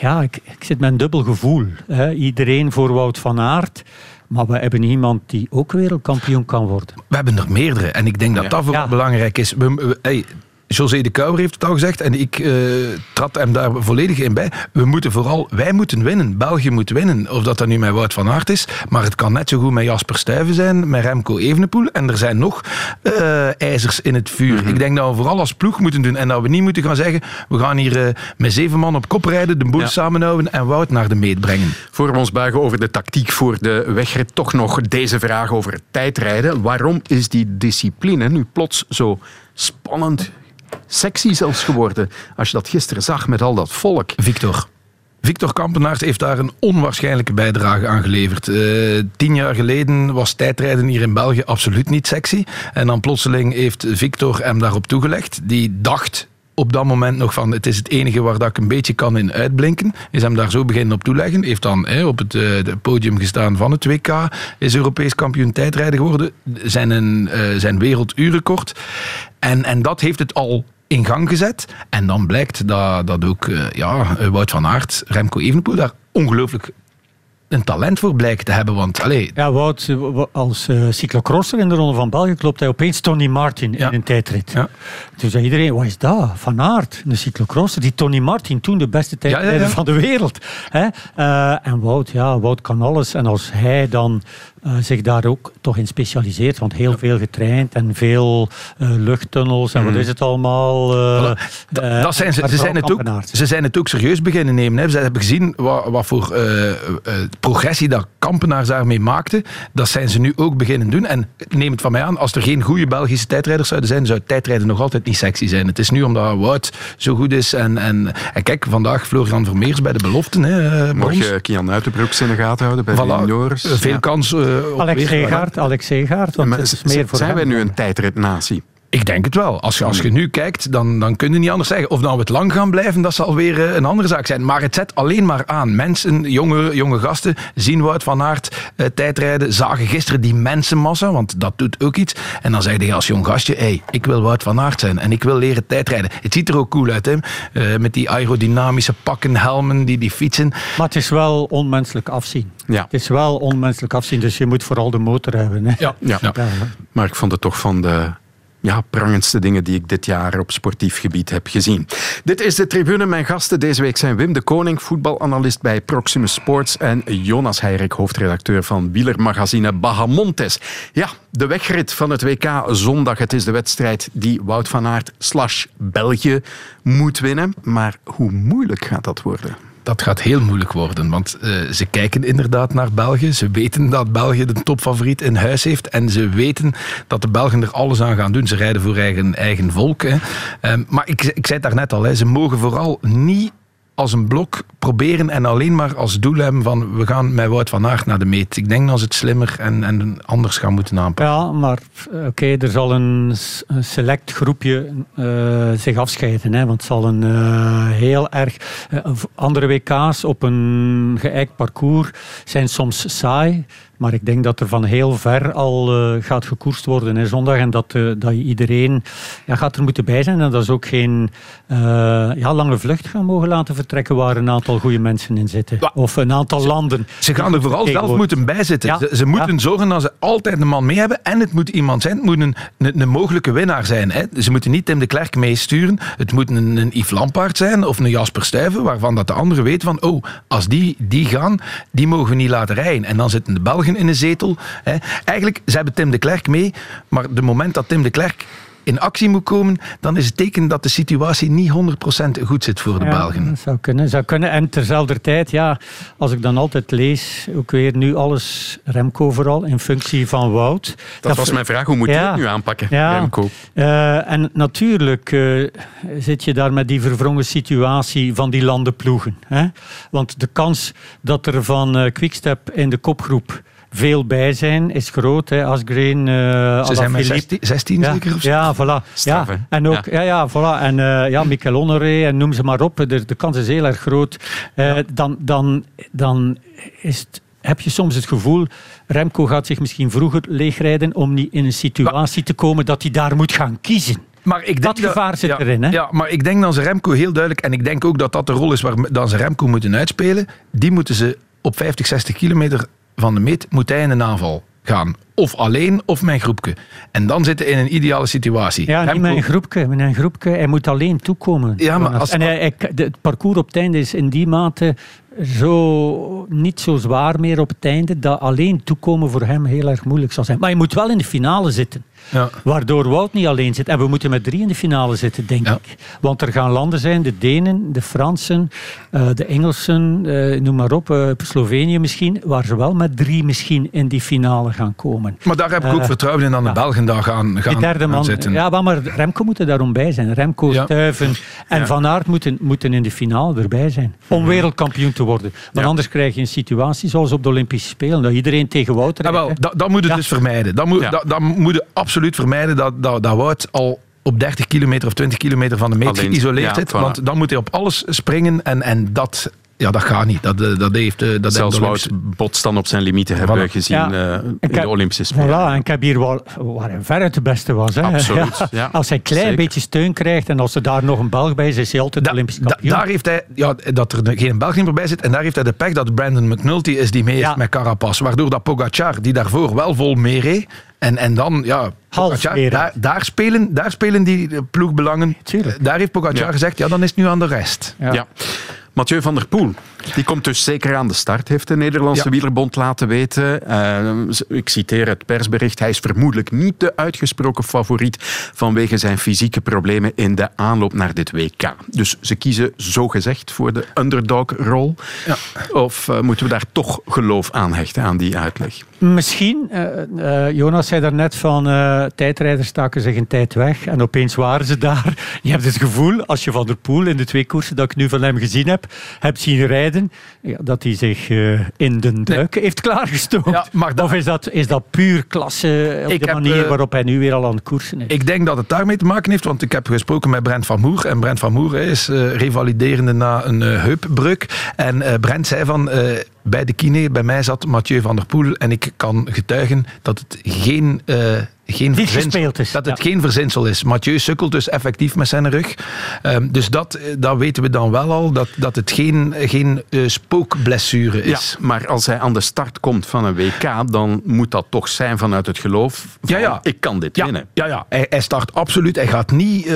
ja, ik, ik zit met een dubbel gevoel. Hè. Iedereen voor Wout van Aert. Maar we hebben iemand die ook wereldkampioen kan worden. We hebben er meerdere. En ik denk dat Ja. dat vooral Ja. belangrijk is. We, we- hey, José de Kouwer heeft het al gezegd en ik eh, trad hem daar volledig in bij. We moeten vooral, wij moeten winnen. België moet winnen. Of dat dat nu met Wout van Aert is. Maar het kan net zo goed met Jasper Stuyven zijn, met Remco Evenepoel. En er zijn nog eh, ijzers in het vuur. Ik denk dat we vooral als ploeg moeten doen. En dat we niet moeten gaan zeggen, we gaan hier eh, met zeven man op kop rijden, de boel Ja. samenhouden en Wout naar de meet brengen. Voor we ons buigen over de tactiek voor de wegrit, toch nog deze vraag over het tijdrijden. Waarom is die discipline nu plots zo spannend, sexy zelfs geworden? Als je dat gisteren zag met al dat volk. Victor. Victor Kampenaert heeft daar een onwaarschijnlijke bijdrage aan geleverd. Eh, tien jaar geleden was tijdrijden hier in België absoluut niet sexy. En dan plotseling heeft Victor hem daarop toegelegd. Die dacht op dat moment nog van het is het enige waar dat ik een beetje kan in uitblinken. Is hem daar zo beginnen op toeleggen. Heeft dan hè, op het, eh, podium gestaan van het WK. Is Europees kampioen tijdrijden geworden. Zijn, een, eh, zijn werelduurrecord. En, en dat heeft het al in gang gezet. En dan blijkt dat, dat ook eh, ja, Wout van Aert, Remco Evenepoel daar ongelooflijk een talent voor blijkt te hebben. Want, allee, Ja, Wout, eh, als eh cyclocrosser in de Ronde van België klopt hij opeens Tony Martin in een tijdrit. Toen zei iedereen, wat is dat? Van Aert, een cyclocrosser. Die Tony Martin, toen de beste tijdrijder ja, ja. van de wereld. Hè? Eh, en Wout, ja, Wout kan alles. En als hij dan eh, zich daar ook toch in specialiseert, want heel veel getraind en veel eh, luchttunnels en wat is het allemaal. eh, dat zijn ze, ze, zijn het ook, ze zijn het ook serieus beginnen nemen. Hè. Ze hebben gezien wat, wat voor eh, eh, progressie dat Kampenaars daarmee maakte. Dat zijn ze nu ook beginnen doen. En neem het van mij aan, als er geen goede Belgische tijdrijders zouden zijn, zou tijdrijden nog altijd niet sexy zijn. Het is nu omdat Wout zo goed is. En, en, en kijk, vandaag Florian Vermeers bij de beloften. Hè, brons. Morgen Kian Uitenbroeks in de gaten houden bij Voilà. de juniors. Veel Ja. kans Alex weer- Seegaard, Alex Seegaard, want Maar het is z- meer voor zijn hem. wij nu een tijdritnatie? Ik denk het wel. Als je, als je nu kijkt, dan, dan kun je niet anders zeggen. Of nou we het lang gaan blijven, dat zal weer eh, een andere zaak zijn. Maar het zet alleen maar aan. Mensen, jonge, jonge gasten, zien Wout van Aert eh, tijdrijden. Zagen gisteren die mensenmassa, want dat doet ook iets. En dan zeg je als jong gastje, hey, ik wil Wout van Aert zijn. En ik wil leren tijdrijden. Het ziet er ook cool uit, hè. Eh, met die aerodynamische pakken, helmen, die, die fietsen. Maar het is wel onmenselijk afzien. Ja. Het is wel onmenselijk afzien, dus je moet vooral de motor hebben. Hè. Ja. Ja. Maar ik vond het toch van de ja, prangendste dingen die ik dit jaar op sportief gebied heb gezien. Dit is de tribune. Mijn gasten deze week zijn Wim de Koning, voetbalanalist bij Proximus Sports en Jonas Heirik, hoofdredacteur van wielermagazine Bahamontes. Ja, de wegrit van het WK zondag. Het is de wedstrijd die Wout van Aert slash België moet winnen. Maar hoe moeilijk gaat dat worden? Dat gaat heel moeilijk worden, want eh, ze kijken inderdaad naar België. Ze weten dat België de topfavoriet in huis heeft. En ze weten dat de Belgen er alles aan gaan doen. Ze rijden voor eigen, eigen volk. Hè. Ehm, maar ik, ik zei het daarnet al, hè, ze mogen vooral niet als een blok proberen en alleen maar als doel hebben van we gaan met Wout van Aert naar de meet. Ik denk dat ze het slimmer en, en anders gaan moeten aanpakken. Ja, maar oké, er zal een, select groepje eh, zich afscheiden. Hè, want het zal een eh, heel erg... eh, andere WK's op een geëikt parcours zijn soms saai. Maar ik denk dat er van heel ver al eh, gaat gekoerst worden hè, zondag. En dat, eh, dat je iedereen ja, gaat er moeten bij zijn. En dat is ook geen eh, ja, lange vlucht gaan mogen laten vertrekken waar een aantal goede mensen in zitten. Of een aantal landen. Ze gaan er vooral zelf moeten bijzitten. Ja. Ze, ze moeten zorgen dat ze altijd een man mee hebben. En het moet iemand zijn. Het moet een, een, een mogelijke winnaar zijn. Hè. Ze moeten niet Tim de Klerk meesturen. Het moet een, een Yves Lampaard zijn of een Jasper Stuyven. Waarvan dat de anderen weten van... Oh, als die, die gaan, die mogen we niet laten rijden. En dan zitten de Belgen in de zetel. Hè. Eigenlijk, ze hebben Tim de Klerk mee. Maar het moment dat Tim de Klerk in actie moet komen... dan is het teken dat de situatie niet 100% goed zit voor de Ja, Belgen. dat zou kunnen, zou kunnen. En terzelfde tijd, ja, als ik dan altijd lees, ook weer nu alles Remco vooral, in functie van Wout. Dat was mijn vraag. Hoe moet je Ja. het nu aanpakken, Ja. Remco? Eh, en natuurlijk eh, zit je daar met die verwrongen situatie van die landenploegen. Hè? Want de kans dat er van eh, Quickstep in de kopgroep veel bij zijn, is groot. Hè? Asgreen, eh Ze zijn met Alaphilippe. 16, 16 ja, zeker? Of zo? Ja, voilà. Straf, ja, en ook, ja. Ja, voilà. En eh, ja, Mikel Honoré en noem ze maar op. De, de kans is heel erg groot. Eh, dan, dan, dan is het, heb je soms het gevoel, Remco gaat zich misschien vroeger leegrijden om niet in een situatie te komen dat hij daar moet gaan kiezen. Maar ik denk Dat gevaar zit ja, erin, hè? Ja, maar ik denk dat ze Remco heel duidelijk, en ik denk ook dat dat de rol is waar dan ze Remco moeten uitspelen, die moeten ze op 50, 60 kilometer van de meet, moet hij in een aanval gaan. Of alleen, of mijn groepje. En dan zitten in een ideale situatie. Ja, niet met een groepje. Met een groepje. Hij moet alleen toekomen. Ja, maar als- En hij, hij- de, het parcours op het einde is in die mate zo, niet zo zwaar meer op het einde, dat alleen toekomen voor hem heel erg moeilijk zal zijn. Maar je moet wel in de finale zitten. Ja. Waardoor Wout niet alleen zit. En we moeten met drie in de finale zitten, denk ik. Want er gaan landen zijn, de Denen, de Fransen, eh, de Engelsen, eh, noem maar op, eh, Slovenië misschien, waar ze wel met drie misschien in die finale gaan komen. Maar daar heb ik ook vertrouwen in dat de Belgen daar gaan, gaan, die derde gaan man, zitten. ja, maar- Remco moet er daarom bij zijn. Remco, Stuyven en. Van Aert moeten, moeten in de finale erbij zijn. Om wereldkampioen te worden. Want anders krijg je een situatie zoals op de Olympische Spelen. Dat iedereen tegen Wout rijdt. Ja, wel, hè. dat, dat moet je dus vermijden. Dat moet, dat, dat moet je absoluut vermijden dat, dat, dat Wout al op 30 kilometer of 20 kilometer van de meet Alleen, geïsoleerd ja, zit. voilà. Want dan moet hij op alles springen en, en dat ja, dat gaat niet. Dat, eh, dat heeft, eh, dat Zelfs Wout Bots dan op zijn limieten hebben we gezien Ja. eh, in heb- de Olympische Spelen. Voilà, en ik heb hier wel, waar hij veruit de beste was. Hè. Absoluut, ja. Als hij een klein Zeker. beetje steun krijgt en als er daar nog een Belg bij is, is hij altijd Olympisch Da- kampioen. daar heeft hij, ja, dat er geen Belg meer bij zit. En daar heeft hij de pech dat Brandon McNulty is die mee heeft Ja. met Carapaz. Waardoor dat Pogacar, die daarvoor wel vol meereed. En, en dan, ja, Pogacar, daar, daar, spelen, daar spelen die ploegbelangen. Tuurlijk. Daar heeft Pogacar Ja. gezegd, ja, dan is het nu aan de rest. Ja. Mathieu van der Poel, die komt dus zeker aan de start, heeft de Nederlandse Ja. wielerbond laten weten. Eh, ik citeer het persbericht. Hij is vermoedelijk niet de uitgesproken favoriet vanwege zijn fysieke problemen in de aanloop naar dit WK. Dus ze kiezen zogezegd voor de underdog-rol. Of eh, moeten we daar toch geloof aan hechten, aan die uitleg? Misschien, eh, Jonas zei daarnet van eh, tijdrijders staken zich een tijd weg en opeens waren ze daar. Je hebt het gevoel, als je Van der Poel in de twee koersen dat ik nu van hem gezien heb, hebt zien rijden, ja, dat hij zich eh, in de duiken heeft klaargestoomd. Ja, maar dat- Of is dat, is dat puur klasse op Ik de heb, manier eh, waarop hij nu weer al aan het koersen is? Ik denk dat het daarmee te maken heeft, want ik heb gesproken met Brent van Moer. En Brent van Moer is eh, revaliderende na een eh, heupbreuk. En Brent zei van, bij de kine, bij mij zat Mathieu van der Poel. En ik kan getuigen dat het geen... geen Niet verzinsel- is, Dat het ja. geen verzinsel is. Mathieu sukkelt dus effectief met zijn rug. Ehm, dus dat, eh, dat weten we dan wel al, dat, dat het geen, geen eh, spookblessure is. Ja, maar als hij aan de start komt van een WK, dan moet dat toch zijn vanuit het geloof van, Ja, ja. ik kan dit Ja, winnen. ja, ja. Hij, hij start absoluut. Hij gaat niet eh,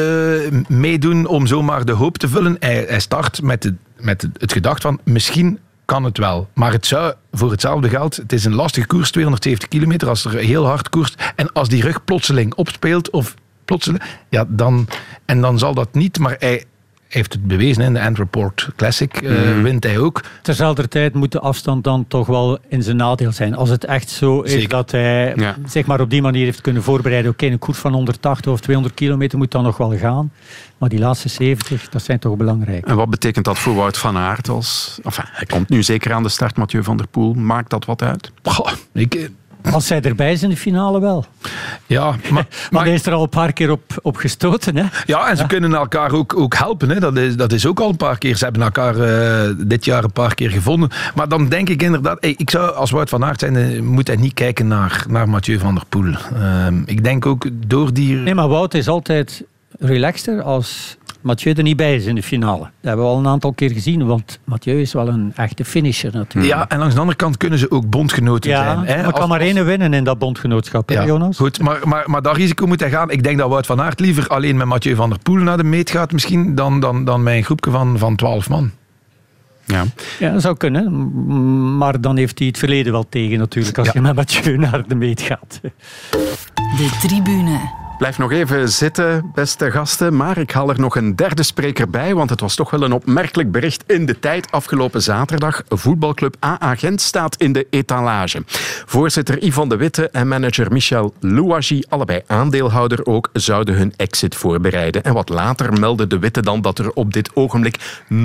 meedoen om zomaar de hoop te vullen. Hij, hij start met, de, met het, het gedacht van misschien kan het wel. Maar het zou voor hetzelfde geld, het is een lastige koers, 270 kilometer, als er heel hard koerst. En als die rug plotseling opspeelt, of plotseling, ja, dan, en dan zal dat niet, maar hij heeft het bewezen in de Antwerport Classic, eh, Mhm. wint hij ook. Terzelfde tijd moet de afstand dan toch wel in zijn nadeel zijn. Als het echt zo is Zeker. dat hij Ja. zeg maar op die manier heeft kunnen voorbereiden. Oké, een koers van 180 of 200 kilometer moet dan nog wel gaan. Maar die laatste 70, dat zijn toch belangrijk. En wat betekent dat voor Wout van Aert? Als, enfin, hij komt nu zeker aan de start, Mathieu van der Poel. Maakt dat wat uit? Goh, ik, Als zij erbij is in de finale wel. ja, maar, Maar maar hij is er al een paar keer op, op gestoten. Hè? Ja, en ze kunnen elkaar ook, ook helpen. Hè. Dat, is, dat is ook al een paar keer. Ze hebben elkaar eh, dit jaar een paar keer gevonden. Maar dan denk ik inderdaad, hey, ik zou als Wout van Aert zijn, eh, moet hij niet kijken naar, naar Mathieu van der Poel. Ehm, ik denk ook door die... Nee, maar Wout is altijd relaxter als Mathieu er niet bij is in de finale. Dat hebben we al een aantal keer gezien, want Mathieu is wel een echte finisher natuurlijk. Ja, en langs de andere kant kunnen ze ook bondgenoten Ja, zijn. Hè. maar Als- kan maar als- één winnen in dat bondgenootschap, hè, Ja, Jonas? Goed, maar, maar, maar dat risico moet hij gaan. Ik denk dat Wout van Aert liever alleen met Mathieu van der Poel naar de meet gaat misschien, dan, dan, dan met een groepje van, van 12 man. Ja. Ja, dat zou kunnen. Maar dan heeft hij het verleden wel tegen natuurlijk, als Ja. je met Mathieu naar de meet gaat. De tribune. Blijf nog even zitten, beste gasten. Maar ik haal er nog een derde spreker bij, want het was toch wel een opmerkelijk bericht in de tijd afgelopen zaterdag. Voetbalclub AA Gent staat in de etalage. Voorzitter Yvan de Witte en manager Michel Louagie, allebei aandeelhouder ook, zouden hun exit voorbereiden. En wat later meldde de Witte dan dat er op dit ogenblik 0,0%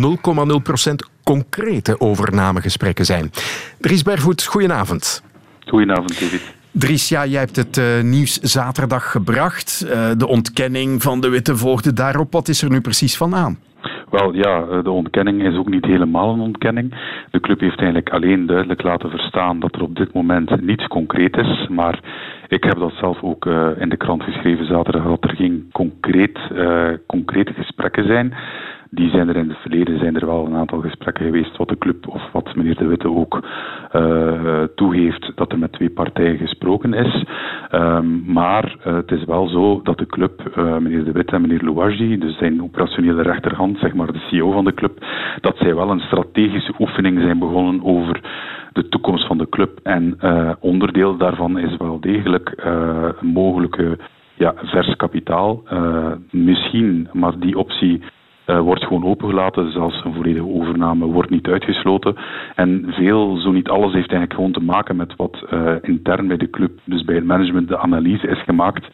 concrete overnamegesprekken zijn. Dries Bervoet, goedenavond. Goedenavond, David. Dries, jij hebt het eh, nieuws zaterdag gebracht. Eh, de ontkenning van de Witte volgde daarop. Wat is er nu precies van aan? Wel ja, eh, de ontkenning is ook niet helemaal een ontkenning. De club heeft eigenlijk alleen duidelijk laten verstaan dat er op dit moment niets concreet is. Maar ik heb dat zelf ook in de krant geschreven zaterdag, dat er geen concreet, concrete gesprekken zijn. Die zijn er in het verleden zijn er wel een aantal gesprekken geweest, wat de club of wat meneer De Witte ook eh, toegeeft, dat er met twee partijen gesproken is. Ehm, maar eh, het is wel zo dat de club, eh, meneer De Witte en meneer Louagie, dus zijn operationele rechterhand, zeg maar de CEO van de club, dat zij wel een strategische oefening zijn begonnen over de toekomst van de club. En onderdeel daarvan is wel degelijk mogelijke ja, vers kapitaal. Misschien, maar die optie eh, wordt gewoon opengelaten. Zelfs een volledige overname wordt niet uitgesloten. En veel, zo niet alles, heeft eigenlijk gewoon te maken met wat eh, intern bij de club, dus bij het management, de analyse is gemaakt.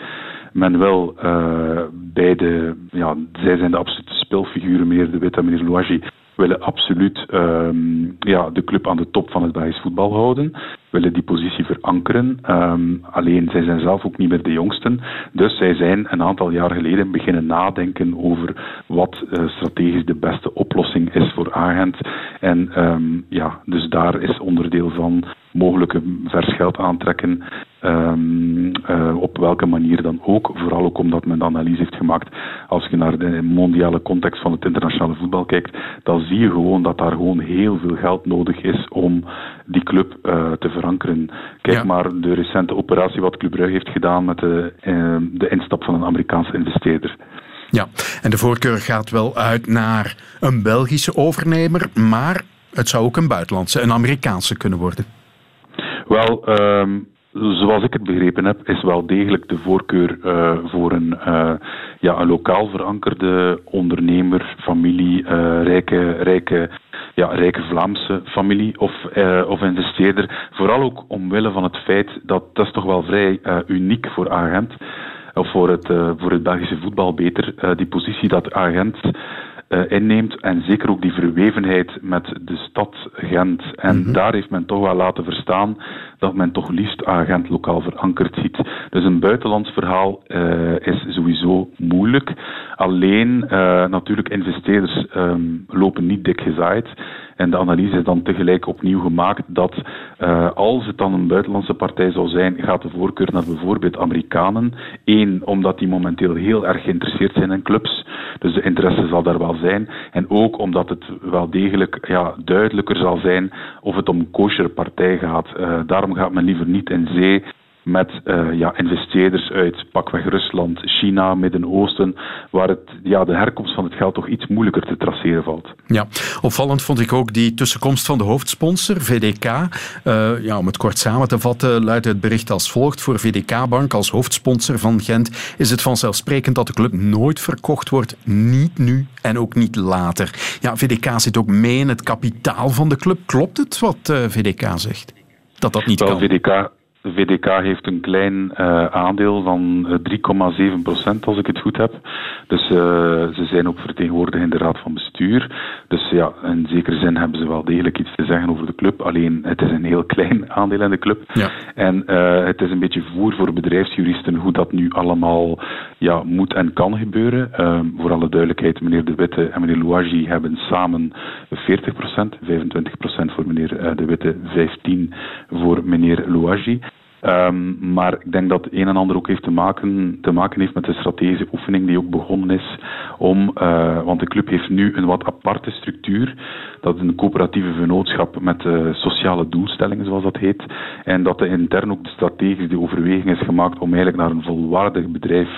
Men wil eh, bij de, ja, zij zijn de absolute speelfiguren, meneer De Witte en meneer Louagie, willen absoluut ehm, ja, de club aan de top van het Belgisch voetbal houden, willen die positie verankeren. Ehm, alleen zij zijn zelf ook niet meer de jongsten, dus zij zijn een aantal jaar geleden beginnen nadenken over wat uh, strategisch de beste oplossing is voor Agent. En ehm, ja, dus daar is onderdeel van mogelijke vers geld aantrekken. Um, uh, op welke manier dan ook. Vooral ook omdat men de analyse heeft gemaakt. Als je naar de mondiale context van het internationale voetbal kijkt, dan zie je gewoon dat daar gewoon heel veel geld nodig is om die club uh, te verankeren. Kijk maar de recente operatie wat Club Brugge heeft gedaan met de, uh, de instap van een Amerikaanse investeerder. Ja, en de voorkeur gaat wel uit naar een Belgische overnemer, maar het zou ook een buitenlandse, een Amerikaanse kunnen worden. Wel, um, zoals ik het begrepen heb, is wel degelijk de voorkeur uh, voor een, uh, ja, een lokaal verankerde ondernemer, familie, uh, rijke, rijke, ja, rijke Vlaamse familie of, of investeerder. Vooral ook omwille van het feit dat dat is toch wel vrij uniek voor Agent, of voor het, voor het Belgische voetbal beter, die positie dat Agent uh, inneemt. En zeker ook die verwevenheid met de stad Gent. En mm -hmm. daar heeft men toch wel laten verstaan dat men toch liefst Gent lokaal verankerd ziet. Dus een buitenlands verhaal uh, is sowieso moeilijk. Alleen uh, natuurlijk investeerders um, lopen niet dik gezaaid. En de analyse is dan tegelijk opnieuw gemaakt dat uh, als het dan een buitenlandse partij zou zijn, gaat de voorkeur naar bijvoorbeeld Amerikanen. Eén, omdat die momenteel heel erg geïnteresseerd zijn in clubs. Dus de interesse zal daar wel zijn. En ook omdat het wel degelijk ja, duidelijker zal zijn of het om een kosher partij gaat. Uh, daarom gaat men liever niet in zee met uh, ja, investeerders uit pakweg Rusland, China, Midden-Oosten, waar het, ja, de herkomst van het geld toch iets moeilijker te traceren valt. Ja, opvallend vond ik ook die tussenkomst van de hoofdsponsor, VDK. Uh, ja, om het kort samen te vatten, luidt het bericht als volgt. Voor VDK-bank als hoofdsponsor van Gent is het vanzelfsprekend dat de club nooit verkocht wordt. Niet nu en ook niet later. Ja, VDK zit ook mee in het kapitaal van de club. Klopt het wat uh, VDK zegt? Dat dat niet Wel, kan? VDK de VDK heeft een klein uh, aandeel van 3,7 procent, als ik het goed heb. Dus uh, ze zijn ook vertegenwoordigd in de raad van bestuur. Dus ja, in zekere zin hebben ze wel degelijk iets te zeggen over de club. Alleen het is een heel klein aandeel in de club. Ja. En uh, het is een beetje voer voor bedrijfsjuristen hoe dat nu allemaal ja, moet en kan gebeuren. voor alle duidelijkheid, meneer De Witte en meneer Louagie hebben samen 40 procent, 25 procent voor meneer De Witte, 15 voor meneer Louagie. Um, maar ik denk dat een en ander ook heeft te maken, te maken heeft met de strategische oefening die ook begonnen is om, uh, want de club heeft nu een wat aparte structuur, dat is een coöperatieve vennootschap met uh, sociale doelstellingen, zoals dat heet, en dat er intern ook de strategische overweging is gemaakt om eigenlijk naar een volwaardig bedrijf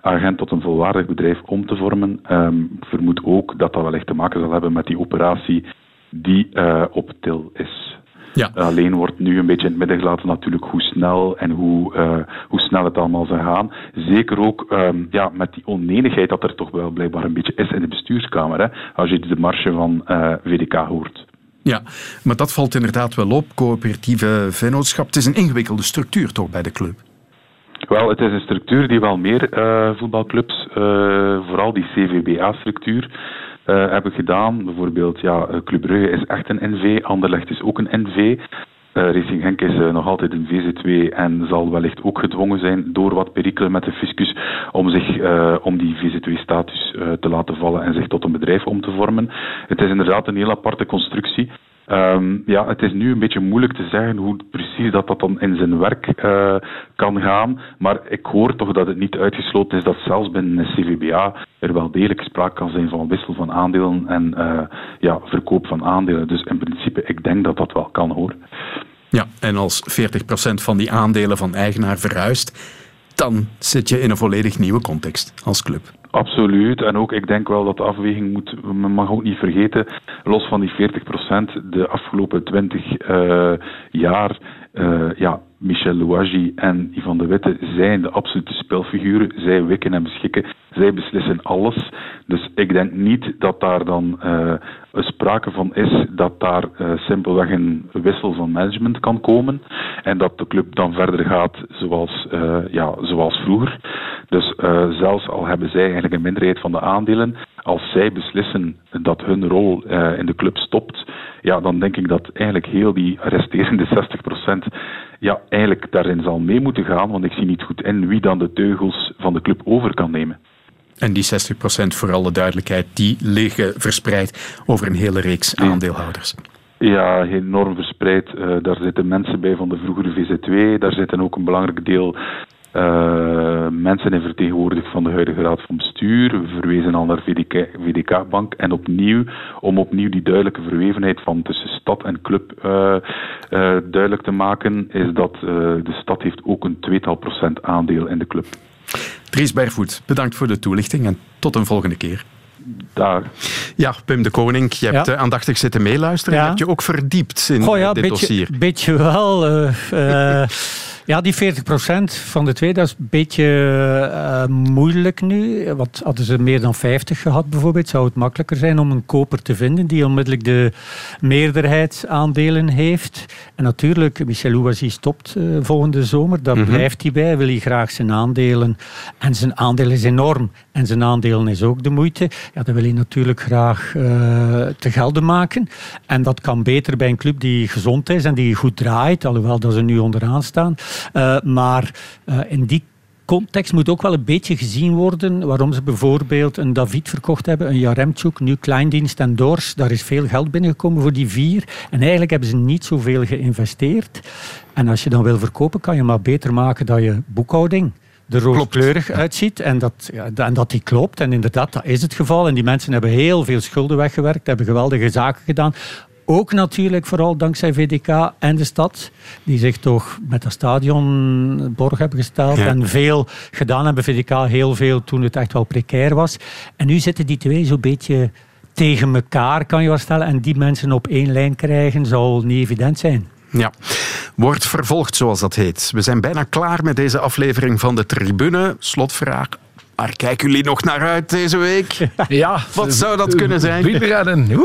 agent tot een volwaardig bedrijf om te vormen. Um, ik vermoed ook dat dat wellicht te maken zal hebben met die operatie die uh, op til is. Ja. Alleen wordt nu een beetje in het midden gelaten natuurlijk hoe snel en hoe, uh, hoe snel het allemaal zou gaan. Zeker ook um, ja, met die onenigheid dat er toch wel blijkbaar een beetje is in de bestuurskamer. Hè, als je de marge van uh, VDK hoort. Ja, maar dat valt inderdaad wel op. Coöperatieve vennootschap. Het is een ingewikkelde structuur toch bij de club? Wel, het is een structuur die wel meer uh, voetbalclubs, vooral die CVBA-structuur, uh, hebben gedaan. Bijvoorbeeld, ja, Club Brugge is echt een NV, Anderlecht is ook een NV. Uh, Racing Genk is nog altijd een VZ2 en zal wellicht ook gedwongen zijn door wat perikelen met de fiscus om, zich, om die VZ2-status uh, te laten vallen en zich tot een bedrijf om te vormen. Het is inderdaad een heel aparte constructie. Um, ja, het is nu een beetje moeilijk te zeggen hoe precies dat, dat dan in zijn werk uh, kan gaan. Maar ik hoor toch dat het niet uitgesloten is dat zelfs binnen een CVBA er wel degelijk sprake kan zijn van wissel van aandelen en uh, ja, verkoop van aandelen. Dus in principe, ik denk dat dat wel kan hoor. Ja, en als 40% van die aandelen van eigenaar verhuist, dan zit je in een volledig nieuwe context als club. Absoluut. En ook, ik denk wel dat de afweging moet, men mag ook niet vergeten, los van die 40%, de afgelopen 20 uh, jaar, uh, ja, Michel Louagie en Ivan de Witte zijn de absolute spelfiguren. Zij wikken en beschikken. Zij beslissen alles. Dus ik denk niet dat daar dan uh, sprake van is dat daar uh, simpelweg een wissel van management kan komen. En dat de club dan verder gaat zoals, uh, ja, zoals vroeger. Dus zelfs al hebben zij eigenlijk een minderheid van de aandelen, als zij beslissen dat hun rol in de club stopt, ja, dan denk ik dat eigenlijk heel die resterende 60% ja, eigenlijk daarin zal mee moeten gaan, want ik zie niet goed in wie dan de teugels van de club over kan nemen. En die 60% voor alle duidelijkheid, die liggen verspreid over een hele reeks aandeelhouders. Ja, enorm verspreid. Uh, daar zitten mensen bij van de vroegere VZ2. Daar zitten ook een belangrijk deel uh, mensen in vertegenwoordigd van de huidige raad van bestuur. We verwezen al naar VDK, VDK-bank. En opnieuw, om opnieuw die duidelijke verwevenheid van tussen stad en club uh, duidelijk te maken, is dat de stad heeft ook een tweetal procent aandeel in de club. Dries Bervoet, bedankt voor de toelichting en tot een volgende keer. Daar. Ja, Pim de Koning, je hebt ja. aandachtig zitten meeluisteren. Ja. Heb je ook verdiept in Goh, ja, dit beetje, dossier? beetje wel. Uh, uh, ja, die 40% van de twee, dat is een beetje uh, moeilijk nu. Want hadden ze meer dan 50 gehad bijvoorbeeld, zou het makkelijker zijn om een koper te vinden die onmiddellijk de meerderheidsaandelen heeft. En natuurlijk, Michel Ouazi stopt uh, volgende zomer, daar mm -hmm. blijft hij bij, wil hij graag zijn aandelen. En zijn aandeel is enorm. En zijn aandelen is ook de moeite. Ja, dat wil hij natuurlijk graag uh, te gelden maken. En dat kan beter bij een club die gezond is en die goed draait, alhoewel dat ze nu onderaan staan. Uh, maar uh, in die context moet ook wel een beetje gezien worden waarom ze bijvoorbeeld een David verkocht hebben, een Jaremchuk, nu Kleindienst en Dors. Daar is veel geld binnengekomen voor die vier. En eigenlijk hebben ze niet zoveel geïnvesteerd. En als je dan wil verkopen, kan je maar beter maken dat je boekhouding er rooskleurig uitziet en dat, ja, en dat die klopt. En inderdaad, dat is het geval. En die mensen hebben heel veel schulden weggewerkt, hebben geweldige zaken gedaan. Ook natuurlijk vooral dankzij VDK en de stad, die zich toch met dat stadion borg hebben gesteld ja. en veel gedaan hebben. VDK heel veel toen het echt wel precair was. En nu zitten die twee zo'n beetje tegen elkaar, kan je wel stellen. En die mensen op één lijn krijgen, zal niet evident zijn. Ja, wordt vervolgd zoals dat heet. We zijn bijna klaar met deze aflevering van de Tribune. Slotvraag. Maar kijken jullie nog naar uit deze week? Ja. Wat zou dat kunnen zijn? Wielrennen.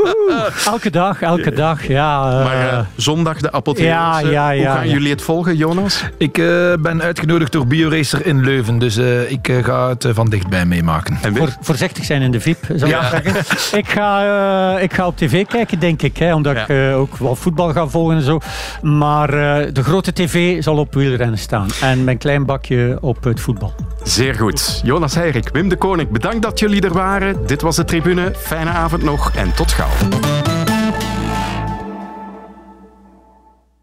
elke dag, elke dag. Ja, uh... Maar uh, zondag de appeltheorie. Ja, ja, ja, Hoe gaan ja. jullie het volgen, Jonas? Ik uh, ben uitgenodigd door BioRacer in Leuven. Dus ik ga het van dichtbij meemaken. En Voor, voorzichtig zijn in de VIP, zou ja. ik zeggen. ik, ga, ik ga op tv kijken, denk ik. Hè, omdat ja. ik ook wel voetbal ga volgen en zo. Maar de grote tv zal op wielrennen staan. En mijn klein bakje op het voetbal. Zeer goed. Jonas Heirik, Wim de Koning, bedankt dat jullie er waren. Dit was de Tribune. Fijne avond nog en tot gauw.